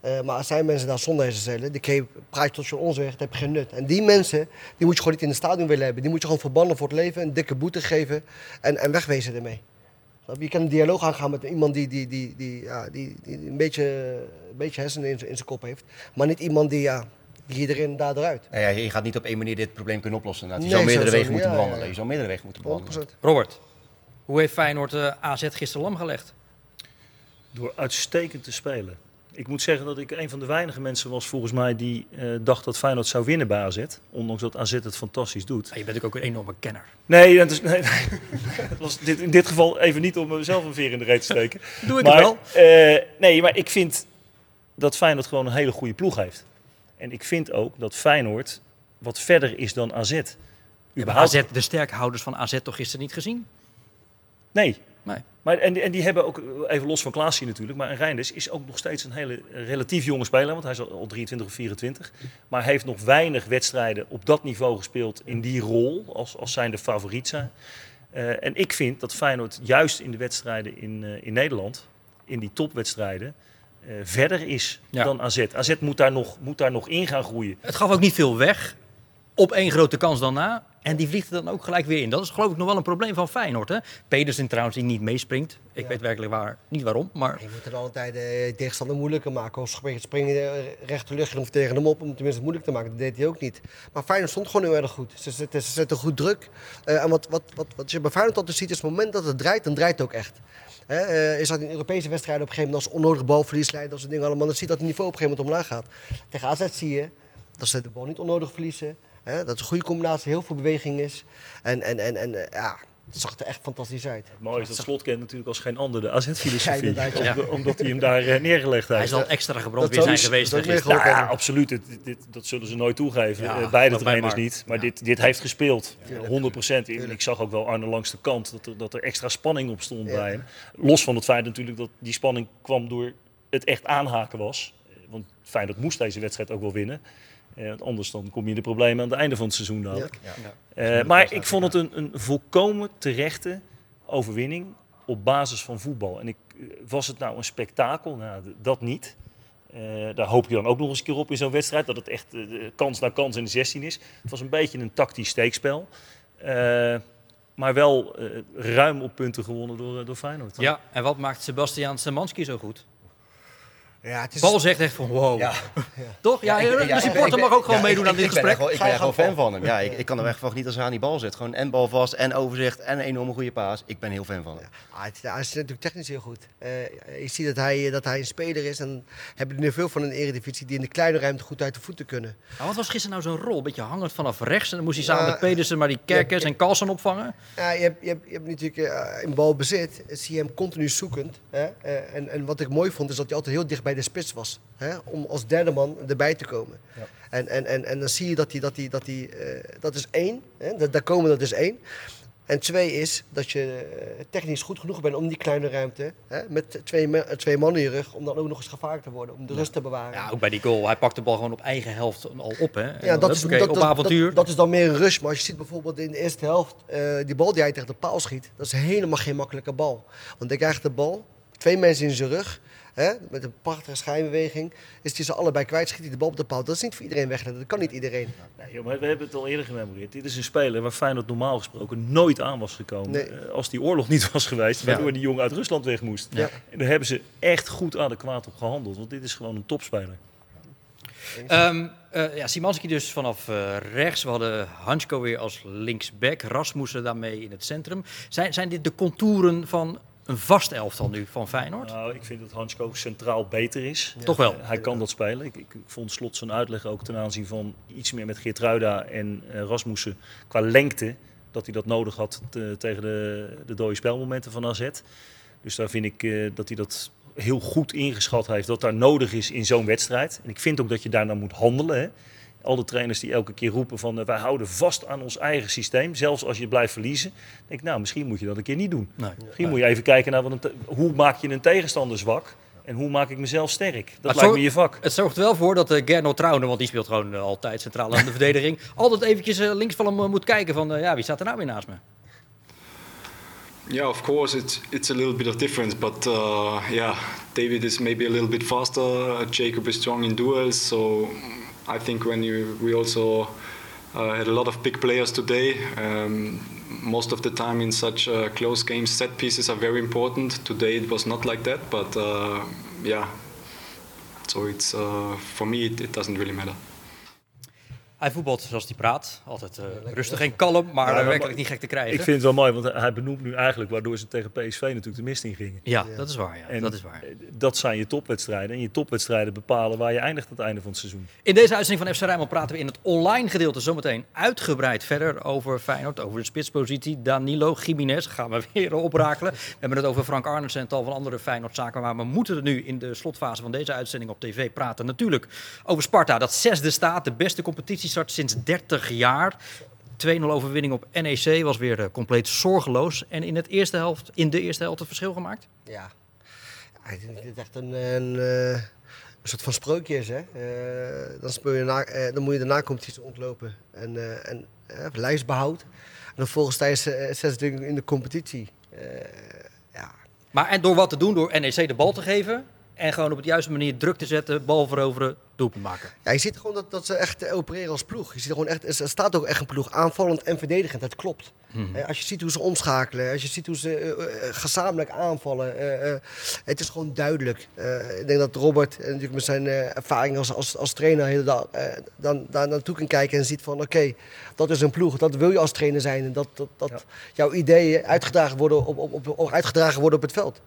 Eh, maar als zijn mensen daar zonder hersencellen, die praat tot je ons dat heb je geen nut. En die mensen, die moet je gewoon niet in het stadion willen hebben. Die moet je gewoon verbannen voor het leven, een dikke boete geven en, en wegwezen ermee. Je? Kan een dialoog aangaan met iemand die, die, die, die, ja, die, die een, beetje, een beetje hersenen in, in zijn kop heeft. Maar niet iemand die, ja, die erin, daar eruit. Nou ja, je gaat niet op één manier dit probleem kunnen oplossen. Je Nee, zou meerdere wegen moeten bewandelen. Je zou meerdere wegen moeten bewandelen. 100%. Robert, hoe heeft Feyenoord eh, AZ gisteren lam gelegd? Door uitstekend te spelen. Ik moet zeggen dat ik een van de weinige mensen was volgens mij die eh, dacht dat Feyenoord zou winnen bij AZ. Ondanks dat AZ het fantastisch doet. Ja, je bent ook een enorme kenner. Nee, dat is, nee, [LAUGHS] was dit, in dit geval even niet om mezelf een veer in de reet te steken. [LAUGHS] Doe ik maar, het wel. eh, nee, maar ik vind dat Feyenoord gewoon een hele goede ploeg heeft. En ik vind ook dat Feyenoord wat verder is dan AZ. Überhaupt- AZ, de sterkhouders van AZ toch gisteren niet gezien? Nee. Nee. Maar, en, die- en die hebben ook, even los van Klaas hier natuurlijk, maar Reinders is ook nog steeds een hele relatief jonge speler, want hij is al, al 23 of 24. Maar heeft nog weinig wedstrijden op dat niveau gespeeld in die rol, als, als zijn de favoriet zijn. Eh, en ik vind dat Feyenoord juist in de wedstrijden in, eh, in Nederland, in die topwedstrijden, eh, verder is Ja. dan AZ. AZ moet daar, nog, moet daar nog in gaan groeien. Het gaf ook niet veel weg. Op één grote kans dan na. En die vliegt er dan ook gelijk weer in. Dat is geloof ik nog wel een probleem van Feyenoord. Hè? Pedersen trouwens die niet meespringt. Ik weet werkelijk waar, niet waarom. Maar Je moet er altijd de tegenstander moeilijker maken. Als je springen je recht de lucht in of tegen hem op om het tenminste moeilijk te maken. Dat deed hij ook niet. Maar Feyenoord stond gewoon heel erg goed. Ze zetten, ze zetten goed druk. Eh, en wat, wat, wat, wat je bij Feyenoord altijd ziet is het moment dat het draait, dan draait het ook echt. Hè, eh, is dat in Europese wedstrijden op een gegeven moment als onnodig balverlies leidt, dat soort dingen allemaal. Dan zie je dat het niveau op een gegeven moment omlaag gaat. Tegen AZ zie je dat ze de bal niet onnodig verliezen. Hè, dat het een goede combinatie, heel veel beweging is. En, en, en, en eh, ja, het zag er echt fantastisch uit. Het mooie is dat Slot kent natuurlijk als geen ander de AZ-filosofie. ja. Omdat- omdat hij hem daar eh, neergelegd hij heeft. zal extra dat gebrand weer zou zijn dus- geweest. dat is. Nou ja, absoluut. Dit, dit, dat zullen ze nooit toegeven. Ja, Eh, beide trainers niet. Maar dit, dit heeft gespeeld. 100 procent. Ik zag ook wel Arne langs de kant dat er, dat er extra spanning op stond Ja. bij hem. Los van het feit natuurlijk dat die spanning kwam door het echt aanhaken was. Eh, Want Feyenoord moest deze wedstrijd ook wel winnen. Eh, want anders dan kom je in de problemen aan het einde van het seizoen dadelijk. Eh, maar ik vond het een, een volkomen terechte overwinning op basis van voetbal. En ik, eh, was het nou een spektakel? Nou, dat niet. Eh, daar hoop je dan ook nog eens een keer op in zo'n wedstrijd. Dat het echt kans na kans in de 16 is. Het was een beetje een tactisch steekspel. Eh, maar wel eh, ruim op punten gewonnen door, door Feyenoord. Ja, en wat maakt Sebastian Semanski zo goed? Ja, het is, Paul zegt echt van wow. Ja. [LAUGHS] Toch? Ja, ik- de supporter ik- mag ook gewoon ja, meedoen ik- aan dit ik ben gesprek. Ik ben gang, fan van hem. Ja, ik, ik kan er echt van genieten als hij aan die bal zit. Gewoon en bal vast en overzicht en een enorme goede paas. Ik ben heel fan van hem. Ah, het- hij is natuurlijk technisch heel goed. Eh, je ziet dat hij, dat hij een speler is. En hebben er nu veel van een eredivisie die in de kleine ruimte goed uit de voeten kunnen. Maar wat was gisteren nou zo'n rol? Een beetje hangend vanaf rechts. En dan moest hij samen Ja. met Pedersen maar die Kerkers en Carlsen opvangen. Ja, je, hebt, je, hebt, je hebt natuurlijk eh, in balbezit, eh, zie je hem continu zoekend. Hè? Eh, en, en wat ik mooi vond, is dat hij altijd heel dicht bij de spits was. Hè? Om als derde man erbij te komen. En, en, en, en dan zie je dat hij, dat hij, dat hij, eh, dat is één, hè? Dat, daar komen dat is één. En twee is dat je eh, technisch goed genoeg bent om die kleine ruimte, hè? met twee, me- twee man in je rug, om dan ook nog eens gevaarlijk te worden, om de rust te bewaren. Ja, ook bij die goal. Hij pakt de bal gewoon op eigen helft al op. Hè? En Ja, dat is, dat, op dat- avontuur. Dat, dat is dan meer een rush. Maar als je ziet bijvoorbeeld in de eerste helft, eh, die bal die hij tegen de paal schiet, dat is helemaal geen makkelijke bal. Want hij krijgt de bal, twee mensen in zijn rug, hè, met een prachtige schijnbeweging, is hij ze allebei kwijt, schiet hij de bal op de paal. Dat is niet voor iedereen wegleggen, dat kan niet iedereen. Nee, joh, maar we hebben het al eerder gememoreerd. Dit is een speler waar Feyenoord normaal gesproken nooit aan was gekomen. Nee. Eh, als die oorlog niet was geweest, waardoor die jongen uit Rusland weg moest. Ja. En daar hebben ze echt goed adequaat op gehandeld. Want dit is gewoon een topspeler. Ehm, eh, ja, Simanski dus vanaf eh, rechts. We hadden Hansko weer als linksback. Rasmussen daarmee in het centrum. Zijn, zijn dit de contouren van een vast elftal nu van Feyenoord? Nou, ik vind dat Hansko centraal beter is. Toch wel? Eh, hij kan dat spelen. Ik, ik, ik vond Slot zijn uitleg ook ten aanzien van iets meer met Geertruida en eh, Rasmussen qua lengte. Dat hij dat nodig had te- tegen de, de dode spelmomenten van AZ. Dus daar vind ik eh, dat hij dat heel goed ingeschat heeft. Dat daar nodig is in zo'n wedstrijd. En ik vind ook dat je daar naar moet handelen. Hè. Al de trainers die elke keer roepen van eh, wij houden vast aan ons eigen systeem. Zelfs als je blijft verliezen. denk ik, nou misschien moet je dat een keer niet doen. Nee. Misschien moet je even kijken naar wat een hoe maak je een tegenstander zwak en hoe maak ik mezelf sterk. Dat lijkt me je vak. Het zorgt er wel voor dat uh, Gernot Trauner, want die speelt gewoon eh, altijd centraal aan de verdediging, [LAUGHS] altijd eventjes links van hem moet kijken van ja, wie staat er nou weer naast me? Yeah, of course, it's it's a little bit of difference, but uh, yeah, David is maybe a little bit faster. Jacob is strong in duels, so I think when you we also uh, had a lot of big players today. Um, most of the time in such uh, close games, set pieces are very important. Today it was not like that, but uh, yeah. So it's uh, for me it, it doesn't really matter. Hij voetbalt zoals hij praat. Altijd eh, rustig en kalm, maar Ja, werkelijk niet gek te krijgen. Ik vind het wel mooi, want hij benoemt nu eigenlijk waardoor ze tegen PSV natuurlijk de mist in gingen. Ja, dat is waar. Ja. En dat is waar. dat zijn je topwedstrijden. En je topwedstrijden bepalen waar je eindigt aan het einde van het seizoen. In deze uitzending van FC Rijnmond praten we in het online gedeelte zometeen uitgebreid verder over Feyenoord, over de spitspositie. Danilo, Jiménez gaan we weer oprakelen. We hebben het over Frank Arnesen en tal van andere Feyenoord-zaken. Maar we moeten er nu in de slotfase van deze uitzending op tv praten. Natuurlijk over Sparta, dat zesde staat, de beste competitiestart sinds 30 jaar. 2-0 overwinning op NEC was weer eh, compleet zorgeloos. En in, het eerste helft, in de eerste helft het verschil gemaakt? Ja. Ja, ik denk dat echt een, een, eh, een soort van sprookje is. Hè? Eh, dan, speel je na, dan moet je de na-competitie ontlopen en, en eh, lijstbehoud. En dan volgens tijdens zes dingen in de competitie. Ja. Maar en door wat te doen, door NEC de bal te geven en gewoon op het juiste manier druk te zetten, bal veroveren, doelpunt maken. ja, je ziet gewoon dat, dat ze echt eh, opereren als ploeg. Je ziet gewoon echt, er staat ook echt een ploeg, aanvallend en verdedigend. Dat klopt. Mhm. Eh, Als je ziet hoe ze omschakelen, als je ziet hoe ze eh, eh, gezamenlijk aanvallen. eh, eh, het is gewoon duidelijk. Eh, ik denk dat Robert eh, natuurlijk met zijn eh, ervaring als, als, als trainer eh, dan, daar naartoe kan kijken en ziet van oké, dat is een ploeg. Dat wil je als trainer zijn. En dat, dat, dat jouw ideeën uitgedragen worden op, op, op, op- uitgedragen worden op het veld.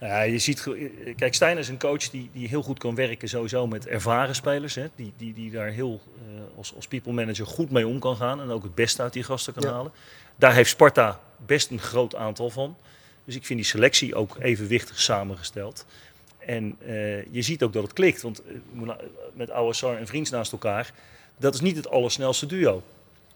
Ja, je ziet, ge- kijk, Stijn is een coach die, die heel goed kan werken sowieso met ervaren spelers. Hè, die, die, die daar heel eh, als, als people manager goed mee om kan gaan en ook het beste uit die gasten kan Ja. halen. Daar heeft Sparta best een groot aantal van. Dus ik vind die selectie ook evenwichtig samengesteld. En eh, je ziet ook dat het klikt, want eh, Moula- met Ouassar en Vriends naast elkaar, dat is niet het allersnelste duo.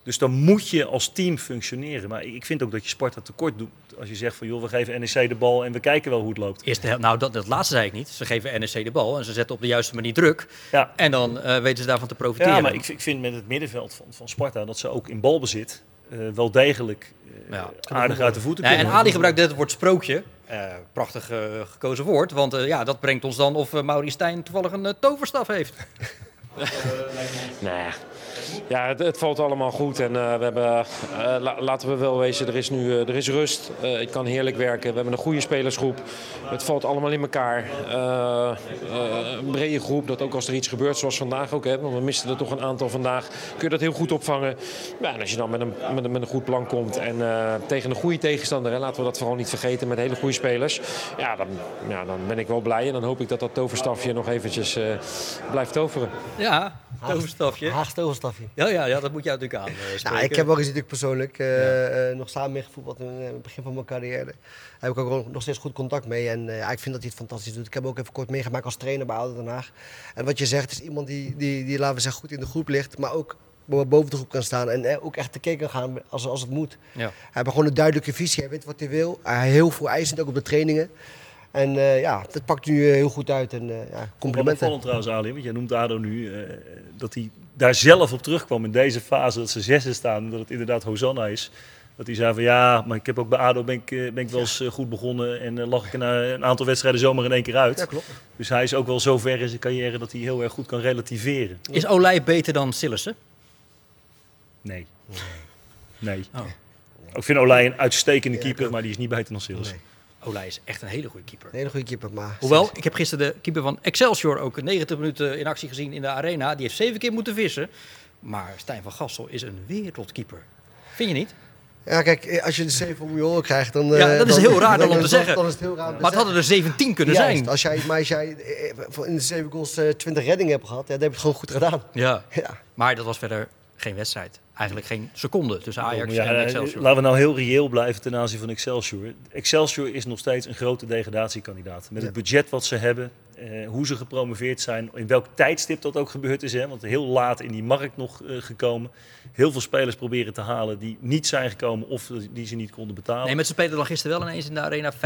Dus dan moet je als team functioneren. Maar ik vind ook dat je Sparta tekort doet als je zegt van joh, we geven NEC de bal en we kijken wel hoe het loopt. Eerste hel- nou, dat, dat laatste zei ik niet. Ze geven NEC de bal en ze zetten op de juiste manier druk. Ja. En dan eh, weten ze daarvan te profiteren. Ja, maar ik, ik vind met het middenveld van, van Sparta dat ze ook in balbezit eh, wel degelijk eh, Ja. aardig uit de voeten Ja, en kunnen. Ali gebruikt net het woord sprookje. Eh, prachtig eh, gekozen woord. Want eh, ja, dat brengt ons dan of uh, Maurice Stijn toevallig een toverstaf heeft. [LAUGHS] Nee. Ja, het, het valt allemaal goed en eh, we hebben, eh, la- laten we wel wezen, er is nu eh, er is rust. Eh, ik kan heerlijk werken. We hebben een goede spelersgroep. Het valt allemaal in elkaar. Eh, eh, een brede groep, dat ook als er iets gebeurt, zoals vandaag ook, hè, want we misten er toch een aantal vandaag, kun je dat heel goed opvangen. Ja, en als je dan met een, met een, met een goed plan komt en eh, tegen een goede tegenstander, hè, laten we dat vooral niet vergeten, met hele goede spelers, ja, dan, ja, dan ben ik wel blij en dan hoop ik dat dat toverstafje nog eventjes eh, blijft toveren. Ja, toverstafje. Haagse Ja, ja, ja, dat moet jij natuurlijk aan eh. Nou, ik heb wel eens natuurlijk persoonlijk eh, eh, nog samen meegevoetbald in eh, het begin van mijn carrière. Daar heb ik ook nog steeds goed contact mee. En ik vind dat hij het fantastisch doet. Ik heb ook even kort meegemaakt als trainer bij Ouder Den Haag. En wat je zegt is iemand die, die, die laten we zeggen, goed in de groep ligt, maar ook bo- boven de groep kan staan en ook echt tekeer kan gaan als, als het moet. Ja. Hij heeft gewoon een duidelijke visie, hij weet wat hij wil. Hij is heel veel eisend, ook op de trainingen. En eh, ja, dat pakt nu eh, heel goed uit. En eh, ja, Wel complimenten. opvallend trouwens, Ali, want jij noemt ADO nu, eh, dat hij daar zelf op terugkwam in deze fase, dat ze zesde staan, dat het inderdaad Hosanna is. Dat hij zei van ja, maar ik heb ook bij ADO ben ik, ben ik wel eens goed begonnen en eh, lag ik er na een aantal wedstrijden zomaar in één keer uit. Ja, klopt. Dus hij is ook wel zo ver in zijn carrière dat hij heel erg goed kan relativeren. Is Olij beter dan Sillissen? Nee. Nee. Oh. Ik vind Olij een uitstekende keeper, maar die is niet beter dan Silas. Nee. Olij is echt een hele goede keeper. Een hele goede keeper, maar... Hoewel, ik heb gisteren de keeper van Excelsior ook 90 minuten in actie gezien in de arena. Die heeft zeven keer moeten vissen. Maar Stijn van Gassel is een wereldkeeper. Vind je niet? Ja, kijk, eh, als je de 7 om je oren krijgt, dan... Ja, eh, dat is dan- heel raar dan om te zeggen. Dan is het heel raar Maar het hadden er 17 kunnen Juist, zijn. Als jij, maar als jij eh, in de 7 goals eh, 20 reddingen hebt gehad, ja, dan heb je het gewoon goed gedaan. Ja. [LAUGHS] Ja. Maar dat was verder geen wedstrijd. Eigenlijk geen seconde tussen Ajax Ja, en eh, Excelsior. laten we nou heel reëel blijven ten aanzien van Excelsior. Excelsior is nog steeds een grote degradatiekandidaat. Met het budget wat ze hebben, eh, hoe ze gepromoveerd zijn, in welk tijdstip dat ook gebeurd is. Hè, want heel laat in die markt nog eh, gekomen. Heel veel spelers proberen te halen die niet zijn gekomen of die ze niet konden betalen. Nee, met ze spelen dan gisteren wel ineens in de arena 5-3-2.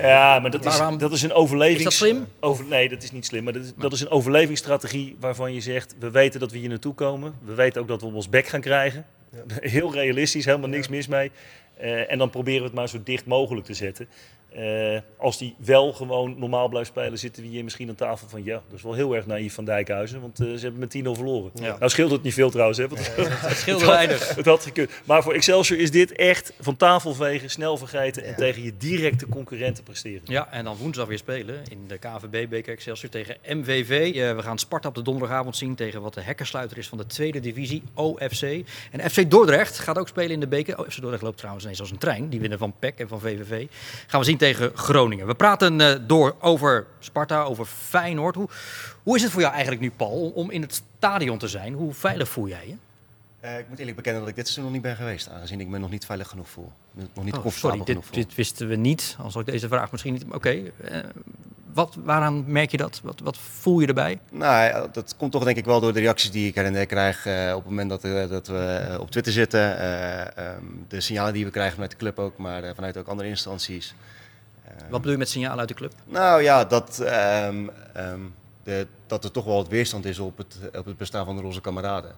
Ja, maar dat is, Waarom- dat is een overlevings... Is dat slim? Over, nee, dat is niet slim. Maar dat is, dat is een overlevingsstrategie waarvan je zegt... we weten dat we hier naartoe komen. We weten ook dat we op ons bek gaan krijgen. [LAUGHS] Heel realistisch, helemaal niks mis mee. Eh, en dan proberen we het maar zo dicht mogelijk te zetten. Eh, als die wel gewoon normaal blijft spelen, zitten we hier misschien aan tafel van ja, dat is wel heel erg naïef van Dijkhuizen, want eh, ze hebben met 10-0 verloren. Ja. Nou scheelt het niet veel trouwens, hè, want Het scheelde [LAUGHS] had- weinig. Het had gekund. Maar voor Excelsior is dit echt van tafel vegen, snel vergeten en tegen je directe concurrenten presteren. Ja, en dan woensdag weer spelen in de KVB-beker Excelsior tegen MVV. Eh, we gaan Sparta op de donderdagavond zien tegen wat de hekkersluiter is van de tweede divisie, OFC. En FC Dordrecht gaat ook spelen in de beker. Oh, FC Dordrecht loopt trouwens ineens als een trein. Die winnen van PEC en van VVV. Gaan we zien tegen Groningen. We praten eh, door over Sparta, over Feyenoord. Hoe, hoe is het voor jou eigenlijk nu, Paul, om, in het stadion te zijn? Hoe veilig voel jij je? Eh, ik moet eerlijk bekennen dat ik dit seizoen nog niet ben geweest, aangezien ik me nog niet veilig genoeg voel. Nog niet Oh, comfortabel sorry, dit, voel. dit wisten we niet. Als ik deze vraag misschien niet. Oké, eh, wat, waaraan merk je dat? Wat, wat voel je erbij? Nou, dat komt toch denk ik wel door de reacties die ik her en der krijg op het moment dat, dat we op Twitter zitten. Eh, ehm, de signalen die we krijgen vanuit de club ook, maar vanuit ook andere instanties. Wat bedoel je met signalen uit de club? Nou ja, dat, ehm, ehm, de, dat er toch wel wat weerstand is op het, op het bestaan van de roze kameraden.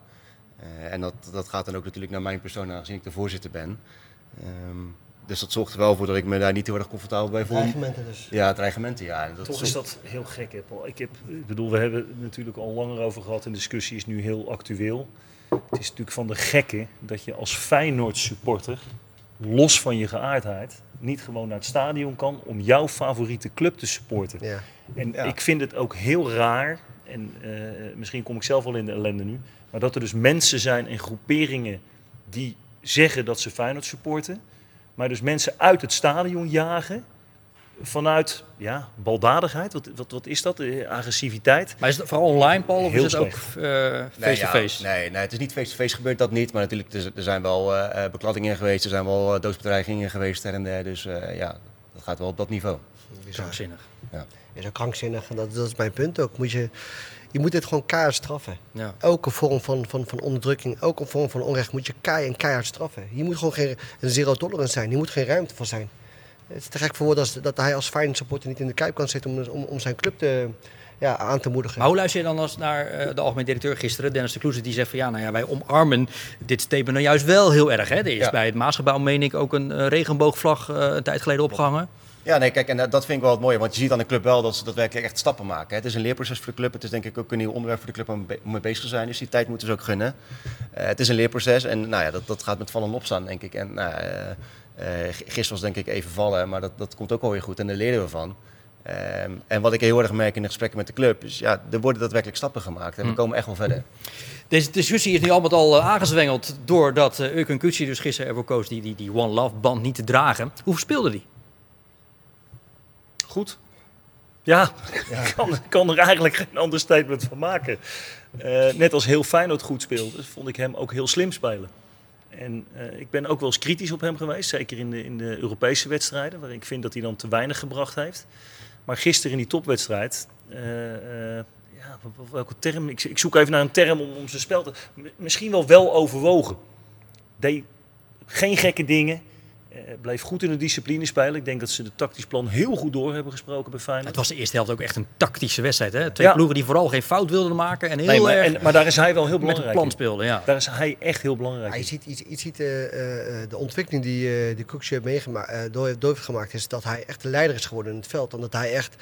Eh, en dat, dat gaat dan ook natuurlijk naar mijn persoon, aangezien ik de voorzitter ben. Ehm, dus dat zorgt er wel voor dat ik me daar niet heel erg comfortabel bij voel. Dreigementen dus. Ja, dreigementen, ja. Dat Toch is dat heel gek, hè, Paul. Ik, heb, ik bedoel, we hebben het natuurlijk al langer over gehad en de discussie is nu heel actueel. Het is natuurlijk van de gekke dat je als Feyenoord supporter, los van je geaardheid, niet gewoon naar het stadion kan om jouw favoriete club te supporten. Ja. En Ja. ik vind het ook heel raar, en eh, misschien kom ik zelf wel in de ellende nu, maar dat er dus mensen zijn en groeperingen die zeggen dat ze Feyenoord supporten, maar dus mensen uit het stadion jagen vanuit ja, baldadigheid. Wat, wat, wat is dat? Eh, agressiviteit. Maar is het vooral online, Paul, of Heel is het ook eh, face-to-face? Nee, ja, nee, nee, het is niet face-to-face gebeurt dat niet. Maar natuurlijk, er, er zijn wel eh, eh, bekladdingen geweest. Er zijn wel doodsbedreigingen geweest her en der. Dus eh, ja, dat gaat wel op dat niveau. Krankzinnig. is ook krankzinnig. En dat, dat is mijn punt ook. Moet je, je moet dit gewoon keihard straffen. Ja. Elke vorm van, van, van onderdrukking, elke vorm van onrecht moet je en keihard straffen. Hier moet gewoon geen een zero tolerance zijn. Hier moet geen ruimte voor zijn. Het is te gek voor woorden als, dat hij als Feyenoord supporter niet in de Kuip kan zitten om, om, om zijn club te, ja, aan te moedigen. Maar hoe luister je dan als naar eh, de algemeen directeur gisteren, Dennis de Kloeze, die zegt van ja, nou ja, wij omarmen dit statement nou juist wel heel erg. Hè? Er is Ja. bij het Maasgebouw, meen ik, ook een eh, regenboogvlag eh, een tijd geleden opgehangen. Ja, nee, kijk, en dat- vind ik wel het mooie. Want je ziet aan de club wel dat ze daadwerkelijk echt stappen maken. hè. Het is een leerproces voor de club. Het is denk ik ook een nieuw onderwerp voor de club om, be- om mee bezig te zijn. Dus die tijd moeten ze ook gunnen. Eh, het is een leerproces en nou ja, dat, dat gaat met vallen en opstaan, denk ik. En nou, gisteren was denk ik even vallen, maar dat, dat komt ook alweer goed. En daar leren we van. Ehm, en wat ik heel erg merk in de gesprekken met de club, is ja, er worden daadwerkelijk stappen gemaakt. En we Hm. komen echt wel verder. Deze discussie is nu allemaal al eh, aangezwengeld doordat uh, Urkun Kutsi dus gisteren ervoor koos die, die, die One Love band niet te dragen. Hoe speelde die? Goed. Ja, [LAUGHS] ik kan, kan er eigenlijk geen ander statement van maken. Eh, net als heel Feyenoord goed speelde, vond ik hem ook heel slim spelen. En eh, ik ben ook wel eens kritisch op hem geweest, zeker in de, in de Europese wedstrijden, waar ik vind dat hij dan te weinig gebracht heeft. Maar gisteren in die topwedstrijd, eh, eh, ja, wel- welke term? Ik, ik zoek even naar een term om, om zijn spel te... Misschien wel wel overwogen. Deed geen gekke dingen. Eh, bleef goed in de discipline spelen. Ik denk dat ze de tactisch plan heel goed door hebben gesproken bij Feyenoord. Het was de eerste helft ook echt een tactische wedstrijd. Hè? Twee Ja. ploegen die vooral geen fout wilden maken en heel Nee, maar, erg en, maar daar is hij wel heel met belangrijk het plan in. speelden. Ja. Daar is hij echt heel belangrijk Ja, je in. ziet, je, je ziet eh, eh, de ontwikkeling die, eh die Koekje heeft meegemaakt, eh, door, door heeft gemaakt, is dat hij echt de leider is geworden in het veld. En dat hij echt,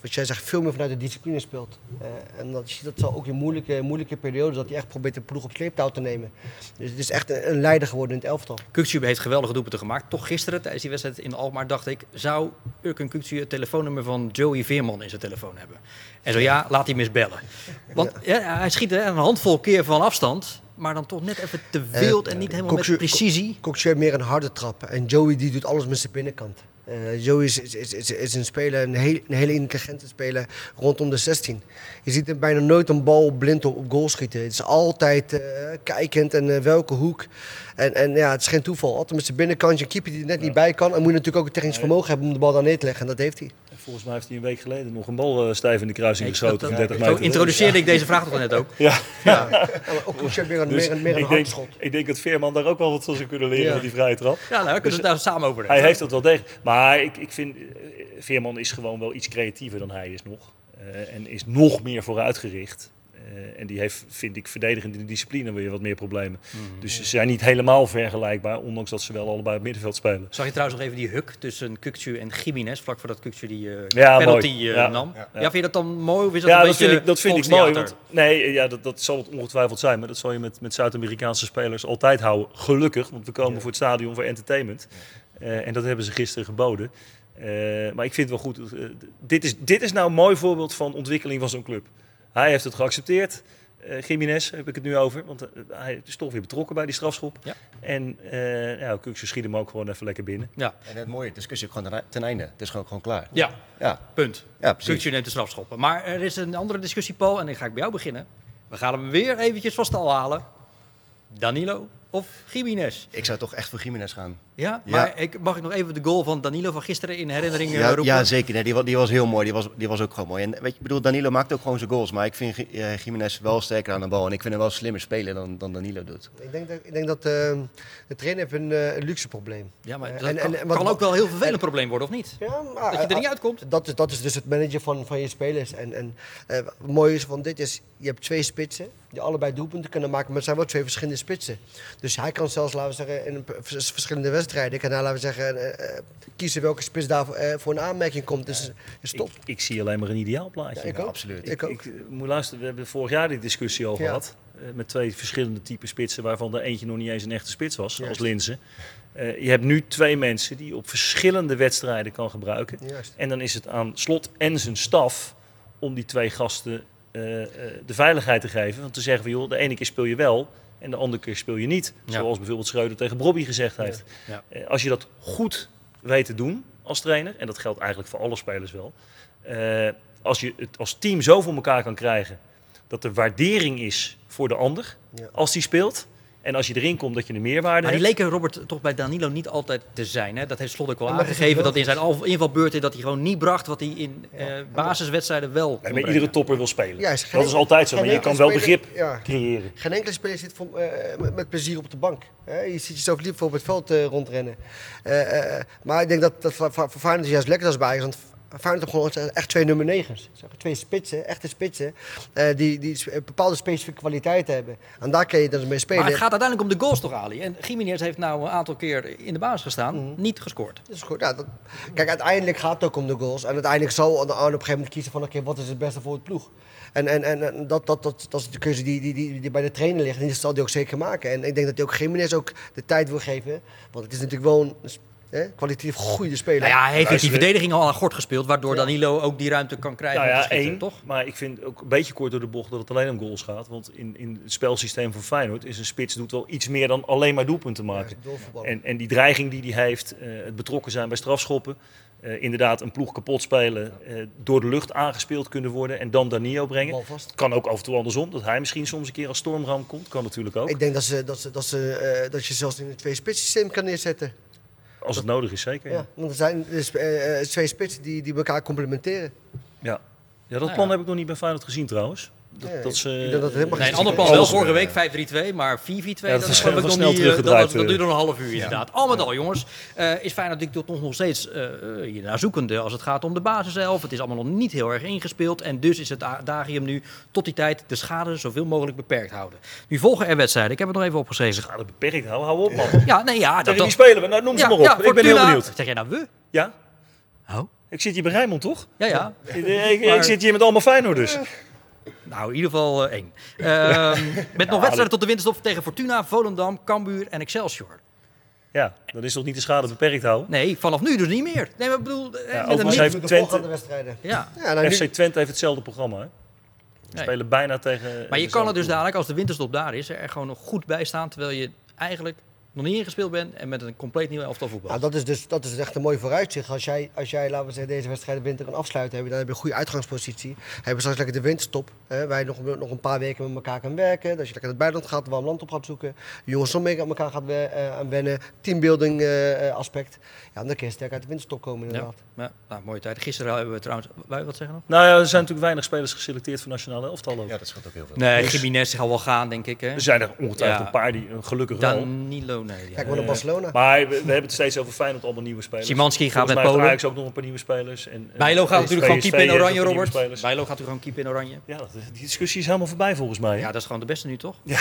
wat jij zegt, veel meer vanuit de discipline speelt. Eh, en dat, je ziet dat zo ook in moeilijke, moeilijke periodes, dat hij echt probeert de ploeg op sleeptouw te nemen. Dus het is echt een, een leider geworden in het elftal. Kukçu heeft geweldige doelpunten gemaakt. Toch gisteren tijdens die wedstrijd in Alkmaar dacht ik... zou Urkun Kukçu het telefoonnummer van Joey Veerman in zijn telefoon hebben? En zo ja, laat hij misbellen. Want ja, hij schiet een handvol keer van afstand... maar dan toch net even te wild en niet helemaal met precisie. Kokje heeft meer een harde trap. En Joey die doet alles met zijn binnenkant. Eh, Joey is, is, is, een speler, een, heel, een hele intelligente speler rondom de 16. Je ziet hem bijna nooit een bal blind op, op goal schieten. Het is altijd eh, kijkend en eh, welke hoek. En, en ja, het is geen toeval. Altijd met zijn binnenkantje. Een keeper die er net niet bij kan. En moet je natuurlijk ook het technisch vermogen hebben om de bal daar neer te leggen. En dat heeft hij. Volgens mij heeft hij een week geleden nog een bal eh, stijf in de kruising geschoten dat- van dat- 30 zo meter. introduceerde ik deze vraag toch net ook. [LAUGHS] Ja. Ja. Ook Kokje heeft meer een, Dus meer een, meer een ik, denk, ik denk dat Veerman daar ook wel wat van zou kunnen leren Ja. met die vrije trap. Ja, nou, kunnen we het daar samen over Hij hebben. heeft dat wel degelijk. Maar ik, ik vind, eh, Veerman is gewoon wel iets creatiever dan hij is nog. Eh, en is nog meer vooruitgericht. Eh, en die heeft, vind ik, verdedigende discipline weer wat meer problemen. Dus ze zijn niet helemaal vergelijkbaar, ondanks dat ze wel allebei op het middenveld spelen. Zag je trouwens nog even die huk tussen Kukcu en Jiménez, vlak voordat Kukcu die eh, Ja, penalty eh, Ja. nam? Ja. Ja. vind je dat dan mooi of is dat ja, een dat vind ik, dat vind ik mooi. Want, nee, ja, dat, dat zal het ongetwijfeld zijn. Maar dat zal je met, met Zuid-Amerikaanse spelers altijd houden. Gelukkig, want we komen voor het stadion voor entertainment. Eh, en dat hebben ze gisteren geboden. Eh, maar ik vind het wel goed. dit, is, dit is nou een mooi voorbeeld van ontwikkeling van zo'n club. Hij heeft het geaccepteerd. Eh Jiménez heb ik het nu over. Want eh, hij is toch weer betrokken bij die strafschop. Ja. En eh ja, Kuksu schiet hem ook gewoon even lekker binnen. Ja. En het mooie, de discussie is gewoon ten- einde. Het is gewoon, gewoon klaar. Ja, Ja, punt. ja neemt de strafschoppen. Maar er is een andere discussie, Paul, en dan ga ik bij jou beginnen. We gaan hem weer eventjes van stal halen. Danilo of Jiménez? Ik zou toch echt voor Jiménez gaan. Ja, Ja. maar ik, mag ik nog even de goal van Danilo van gisteren in herinnering eh, Ja, roepen? ja zeker. Nee, die, wa- die was heel mooi. Die was, die was ook gewoon mooi. En weet je, ik bedoel, Danilo maakt ook gewoon zijn goals. Maar ik vind eh, Jiménez wel sterker aan de bal. En ik vind hem wel slimmer spelen dan, dan Danilo doet. Ik denk dat, ik denk dat eh, de trainer heeft een, eh, een luxe probleem. Ja, maar Eh, dat en- kan, en- wat- kan ook wel een heel vervelend en- probleem worden, of niet? Ja, maar, Dat je er niet eh, uitkomt. Dat is, dat is dus het managen van, van je spelers. En, en eh, wat mooi is van dit is, je hebt twee spitsen die allebei doelpunten kunnen maken, maar het zijn wel twee verschillende spitsen. Dus hij kan zelfs, laten we zeggen, in een p- wedstrijden, kan hij, laten we zeggen, eh, eh, kiezen welke spits daar voor, eh, voor een aanmerking komt. Dus is top. Ik, ik zie alleen maar een ideaal plaatje. Ja, ik ook. absoluut. Ik ook. Ik, moet luisteren, we hebben vorig jaar die discussie al Ja. gehad. eh, met twee verschillende typen spitsen, waarvan er eentje nog niet eens een echte spits was, Juist. als Linzen. Eh, je hebt nu twee mensen die je op verschillende wedstrijden kan gebruiken. Juist. En dan is het aan Slot en zijn staf om die twee gasten eh, eh, de veiligheid te geven. Want te zeggen van joh, de ene keer speel je wel en de andere keer speel je niet. Ja. Zoals bijvoorbeeld Schreuder tegen Bobby gezegd heeft. Ja. Eh, als je dat goed weet te doen als trainer, en dat geldt eigenlijk voor alle spelers wel. eh, als je het als team zo voor elkaar kan krijgen dat er waardering is voor de ander Ja. als die speelt. En als je erin komt dat je een meerwaarde Maar die hebt. leken Robert toch bij Danilo niet altijd te zijn. Hè? Dat heeft Slot ook wel is aangegeven. Dat in zijn al- invalbeurten dat hij gewoon niet bracht wat hij in eh, basiswedstrijden wel Nee, maar iedere topper wil spelen. Dat is altijd zo, maar je kan wel begrip ja. creëren. Geen enkele speler zit voor, eh, met, met plezier op de bank. Hè? Je ziet jezelf liever op het veld eh, rondrennen. Eh, eh, maar ik denk dat dat voor, Feyenoord is juist lekker als bij Ajax, want Feyenoord gewoon echt twee nummer negens. Twee spitsen, echte spitsen, eh, die, die bepaalde specifieke kwaliteiten hebben. En daar kun je dan mee spelen. Maar het gaat uiteindelijk om de goals toch, Ali? En Jiménez heeft nou een aantal keer in de basis gestaan, Mhm. niet gescoord. Dat is goed. Ja, dat, kijk, uiteindelijk gaat het ook om de goals. En uiteindelijk zal Arne op een gegeven moment kiezen van... oké, wat is het beste voor het ploeg? En, en, en, dat, dat, dat, dat is de keuze die, die, die, die bij de trainer ligt. En die zal hij ook zeker maken. En ik denk dat hij ook Jiménez ook de tijd wil geven. Want het is natuurlijk wel een hè, kwalitatief goede speler. Nou ja, hij heeft die verdediging al aan gort gespeeld, waardoor Ja. Danilo ook die ruimte kan krijgen. Nou ja, te schieten, één. toch? Maar ik vind ook een beetje kort door de bocht dat het alleen om goals gaat. Want in, in het spelsysteem van Feyenoord is een spits doet wel iets meer dan alleen maar doelpunten maken. En, en die dreiging die hij heeft, eh, het betrokken zijn bij strafschoppen. eh, inderdaad een ploeg kapot spelen, eh, door de lucht aangespeeld kunnen worden en dan Danilo brengen. Kan ook af en toe andersom, dat hij misschien soms een keer als stormram komt. Kan natuurlijk ook, Ik denk dat, ze, dat, ze, dat, ze, eh, dat je zelfs in een twee-spits systeem kan neerzetten. Als het nodig is zeker. Ja. Ja, want er zijn dus, eh, eh, twee spitsen die, die elkaar complementeren. ja. ja dat ja. plan heb ik nog niet bij Feyenoord gezien trouwens. Dat, Nee, dat ze, ik denk dat het helemaal Nee, ander plan wel. Vorige week 5-3-2, maar 4-4-2, dat dat, is ik nog snel niet. eh, Dat, teruggedraaid, dat, eh. duurde nog een half uur inderdaad. Al met al, jongens, eh, is Feyenoord natuurlijk toch nog steeds eh eh, hiernaar zoekende als het gaat om de basis zelf. Het is allemaal nog niet heel erg ingespeeld. En dus is het adagium nu tot die tijd de schade zoveel mogelijk beperkt houden. Nu volgen er wedstrijden. Ik heb het nog even opgeschreven. Het beperkt houden, hou op man. Ja, nee, ja. Dat, wie spelen we? Nou, noem ze ja, maar op. ja, ik ben heel benieuwd. Zeg jij nou we? Ja? Oh. Ik zit hier bij Rijnmond, toch? Ja, ja. Ik, ik- ik Maar- zit hier met allemaal Feyenoorders. Nou, in ieder geval eh, één. Ehm, [LAUGHS] met nog wedstrijden tot de winterstop tegen Fortuna, Volendam, Cambuur en Excelsior. Ja, dan is toch niet de schade beperkt houden? Nee, vanaf nu dus niet meer. Nee, maar ik bedoel... eh, met een overigens mix- heeft De Twente- volgende wedstrijden. Ja, Ja, nou, nu- FC Twente heeft hetzelfde programma. Hè? We Nee. spelen bijna tegen... maar je kan er dus dadelijk, als de winterstop daar is, er gewoon nog goed bij staan. Terwijl je eigenlijk nog niet ingespeeld bent en met een compleet nieuw elftal voetbal. Nou, dat is dus dat is echt een mooi vooruitzicht. Als jij, als jij laten we zeggen, deze wedstrijd de winter kan afsluiten, heb je, dan heb je een goede uitgangspositie. Heb je straks lekker de winterstop. Hè, waar je nog, nog een paar weken met elkaar kan werken. Dat je lekker het buitenland gaat, warm land op gaat zoeken. De jongens nog meer aan elkaar gaat we- eh, aan wennen. Teambuilding eh, eh, aspect. Ja, dan kun je sterk uit de winterstop komen inderdaad. Ja, nou, mooie tijd. Gisteren hebben we trouwens... Je wat zeggen nog? Nou ja, er zijn natuurlijk weinig spelers geselecteerd voor nationale elftal ook. Ja, dat scheelt ook heel veel. Nee, Dus- Jiménez zal wel gaan, denk ik. Hè? Er zijn er ongetwijfeld Ja. een paar die een gelukkig wel. Danilo Nee, ja. Kijk maar naar Barcelona. Maar we, we hebben het steeds over Feyenoord, allemaal nieuwe spelers. Szymanski gaat met Polen. Ajax ook nog een paar nieuwe spelers. En, Bijlo gaat natuurlijk gewoon keeper in oranje, Robert. Bijlo gaat natuurlijk gewoon keeper in oranje. Ja, dat- die discussie is helemaal voorbij volgens mij. Ja, dat is gewoon de beste nu, toch? Ja,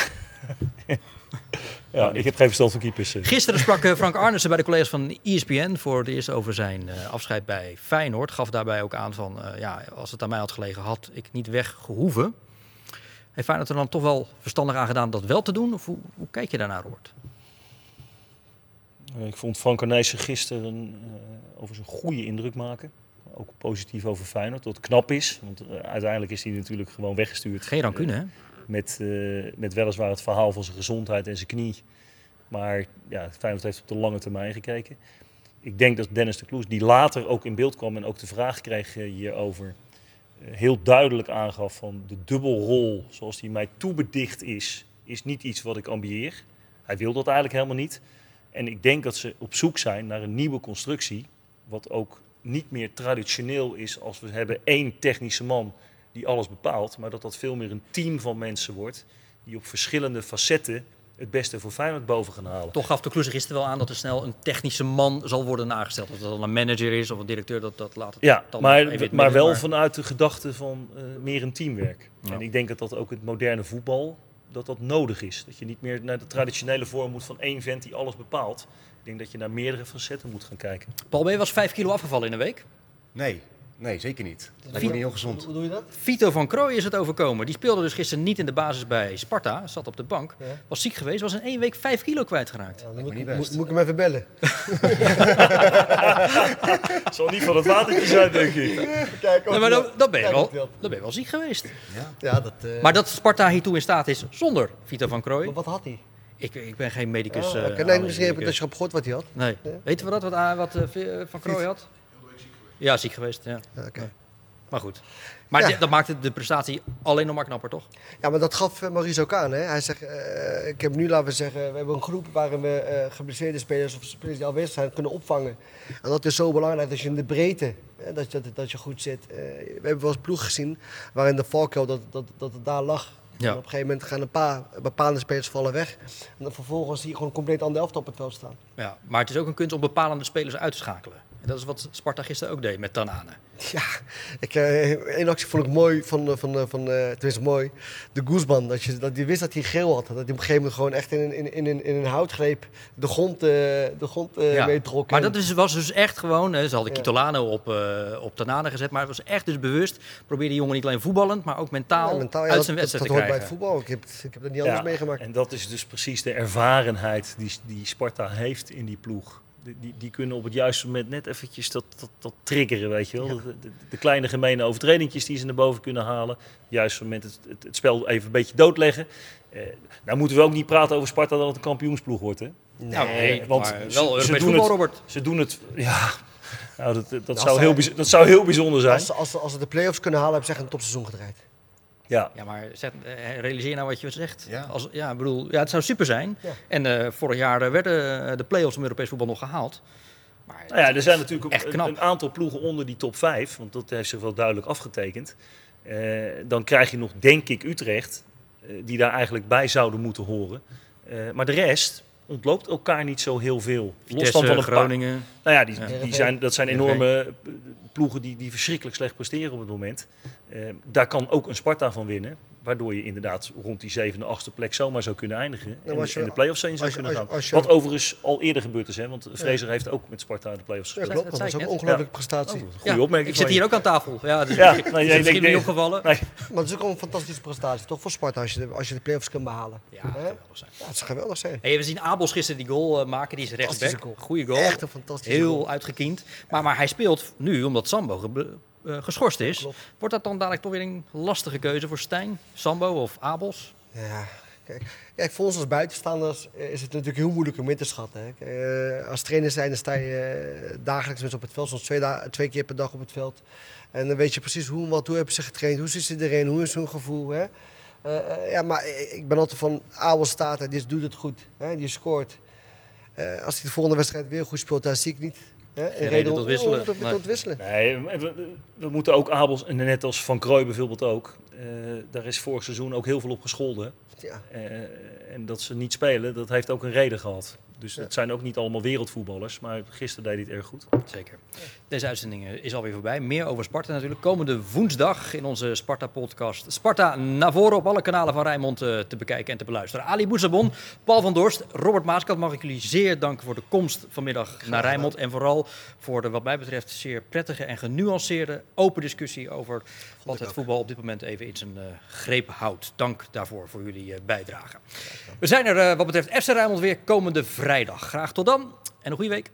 [LAUGHS] ik heb geen verstand van keepers. Gisteren sprak eh, Frank Arnissen bij de collega's van ESPN voor het eerst over zijn eh, afscheid bij Feyenoord. Gaf daarbij ook aan van, eh, ja, als het aan mij had gelegen, had ik niet weggehoeven. Heeft Feyenoord er dan toch wel verstandig aan gedaan dat wel te doen? Of hoe, hoe kijk je daarnaar, Robert? Eh, Ik vond Frank Arnijssen gisteren eh over zijn goede indruk maken. Ook positief over Feyenoord, dat het knap is. Want eh, uiteindelijk is hij natuurlijk gewoon weggestuurd. Geen rancune, hè? Met, eh, met weliswaar het verhaal van zijn gezondheid en zijn knie. Maar ja, Feyenoord heeft op de lange termijn gekeken. Ik denk dat Dennis de Kloes, die later ook in beeld kwam en ook de vraag kreeg hierover, heel duidelijk aangaf van de dubbelrol zoals die mij toebedicht is, is niet iets wat ik ambieer. Hij wil dat eigenlijk helemaal niet. En ik denk dat ze op zoek zijn naar een nieuwe constructie, wat ook niet meer traditioneel is als we hebben één technische man die alles bepaalt, maar dat dat veel meer een team van mensen wordt die op verschillende facetten het beste voor Feyenoord boven gaan halen. Toch gaf de Kloes er gisteren wel aan dat er snel een technische man zal worden aangesteld. Of dat dan een manager is of een directeur, dat, dat laat het Ja, dan maar, even maar wel vanuit de gedachte van eh, meer een teamwerk. Ja. En ik denk dat dat ook het moderne voetbal, dat dat nodig is. Dat je niet meer naar de traditionele vorm moet van één vent die alles bepaalt. Ik denk dat je naar meerdere facetten moet gaan kijken. Paul B. was vijf kilo afgevallen in een week. Nee, nee, zeker niet. Dat lijkt me niet heel gezond. Hoe doe je dat? Vito van Krooij is het overkomen. Die speelde dus gisteren niet in de basis bij Sparta. Zat op de bank. Ja. Was ziek geweest. Was in één week vijf kilo kwijtgeraakt. Dan moet, niet ik- best. moet, moet ik hem even bellen? Het [LAUGHS] zal niet van het watertje zijn, denk ik. Kijk, Nee, maar dan, dan, ben je wel, wat dan ben je wel ziek geweest. Ja, dat... eh, Maar dat Sparta hiertoe in staat is zonder Vito van Krooij. maar wat had hij? Ik, ik ben geen medicus. Oh, eh, oké. Nee, alleen misschien heb ik je op gehoord wat hij had. Nee. Weten we dat, wat, wat eh, eh, Van Krooij had? Ja, ziek geweest, ja. Oké. Maar goed. Maar Ja. dat maakte de prestatie alleen nog maar knapper, toch? Ja, maar dat gaf eh, Maurice ook aan. Hè? Hij zegt, eh, ik heb nu laten we zeggen, we hebben een groep waarin we eh geblesseerde spelers of spelers die aanwezig zijn kunnen opvangen. En dat is zo belangrijk dat je in de breedte, hè, dat, je, dat, dat je goed zit. We hebben wel eens ploeg gezien waarin de valkuil dat, dat, dat het daar lag. Ja. En op een gegeven moment gaan een paar bepaalde spelers vallen weg. En dan vervolgens zie je gewoon compleet ander elftal op het veld staan. Ja. Maar het is ook een kunst om bepalende spelers uit te schakelen. En dat is wat Sparta gisteren ook deed met Tanane. Ja, ik, eh, één actie vond ik mooi, van, eh, van, eh, van, eh, tenminste mooi, de Goesman. Dat je, dat je wist dat hij geel had. Dat hij op een gegeven moment gewoon echt in, een- in, in, in, in een houtgreep de grond, eh, de grond eh Ja. meetrok. Maar En- dat is, was dus echt gewoon, hè, ze hadden Ja. Kitolano op, eh op Tanane gezet, maar het was echt dus bewust. Probeer die jongen niet alleen voetballend, maar ook mentaal, Ja, mentaal, ja, uit dat- zijn dat, wedstrijd dat te hoort bij krijgen. het voetbal. Ik heb, ik heb dat niet anders meegemaakt. En dat is dus precies de ervarenheid die, die Sparta heeft in die ploeg. Die, die, die kunnen op het juiste moment net eventjes dat, dat, dat triggeren, weet je wel. De, de, de kleine gemene overtredingjes die ze naar boven kunnen halen. Juist moment het, het, het spel even een beetje doodleggen. Eh, nou moeten we ook niet praten over Sparta dat het een kampioensploeg wordt, hè? Nou, nee, want maar ze- wel ze doen voetbal, het- Robert. Ze doen het, ja... Nou, dat, dat, Als zou zij- heel, dat zou heel bijzonder zijn. Als, ze- als, als ze de play-offs kunnen halen, hebben ze echt een topseizoen gedraaid. Ja. Ja, maar zet, eh, realiseer nou wat je zegt. Ja. Als, ja, ik bedoel, ja, het zou super zijn. Ja. En eh, vorig jaar eh, werden de play-offs om Europees voetbal nog gehaald. Maar Nou ja, er zijn natuurlijk echt ook knap. een, een aantal ploegen onder die top 5, want dat heeft zich wel duidelijk afgetekend. Eh, dan krijg je nog, denk ik, Utrecht, eh, die daar eigenlijk bij zouden moeten horen. Eh, maar de rest ontloopt elkaar niet zo heel veel. Los dan van een paar. Groningen. Nou ja, die, Ja. die, die zijn, dat zijn enorme eh, ploegen die, die verschrikkelijk slecht presteren op het moment. Eh, daar kan ook een Sparta van winnen. Waardoor je inderdaad rond die zevende, achtste plek zomaar zou kunnen eindigen. en, als je- en de play-offs zijn zou als je- kunnen als je- gaan. als je- Wat overigens al eerder gebeurd is. Hè? Want Fraser heeft ook met Sparta de play-offs Ja, gespeeld. klopt. Dat ik ook een ongelooflijke Ja. prestatie. Goeie Ja, opmerking Ik zit hier ook aan tafel. Ja, dus [LAUGHS] Ja, is niet opgevallen. Nee. Maar het is ook een fantastische prestatie, toch? Voor Sparta, als je de, als je de play-offs kunt behalen. Ja, Hè? geweldig zijn. Ja, het zou geweldig zijn. Hey, we zien Abels gisteren die goal eh, maken. Die is rechtsback. goal. Goeie goal. Echt een fantastische Heel goal. uitgekiend. Maar, maar hij speelt nu, omdat Sambo eh, geschorst is. Klopt. Wordt dat dan dadelijk toch weer een lastige keuze voor Stijn? Sambo of Abels? Ja, kijk, kijk, voor ons als buitenstaanders is het natuurlijk heel moeilijk om in te schatten. Hè. Eh, als trainer zijn, dan sta je eh, dagelijks met op het veld, soms twee, keer per dag op het veld. En dan weet je precies hoe, wat, hoe hebben ze getraind, hoe ze erin, hoe is hun gevoel. Hè. Ja, maar ik ben altijd van Abel staat en die doet het goed, hè, die scoort. Als hij de volgende wedstrijd weer goed speelt, dan zie ik niet. Hè, een reden tot wisselen. Nee. tot wisselen. Nee, we, we- we moeten ook Abels, en net als Van Krooi bijvoorbeeld ook, eh, daar is vorig seizoen ook heel veel op gescholden. Ja. Eh, en dat ze niet spelen, dat heeft ook een reden gehad. Dus het zijn ook niet allemaal wereldvoetballers, maar gisteren deed hij het erg goed. Zeker. Deze uitzending eh, is alweer voorbij. Meer over Sparta natuurlijk. Komende woensdag in onze Sparta-podcast. Sparta naar voren op alle kanalen van Rijnmond eh, te bekijken en te beluisteren. Ali Boezabon, Paul van Dorst, Robert Maaskant, mag ik jullie zeer danken voor de komst vanmiddag naar Rijnmond. En vooral voor de, wat mij betreft, zeer prettige en genuanceerde, open discussie over wat het voetbal op dit moment even in zijn uh, greep houdt. Dank daarvoor, voor jullie bijdrage. We zijn er wat betreft FC Rijnmond weer komende vrijdag. Graag tot dan en een goede week.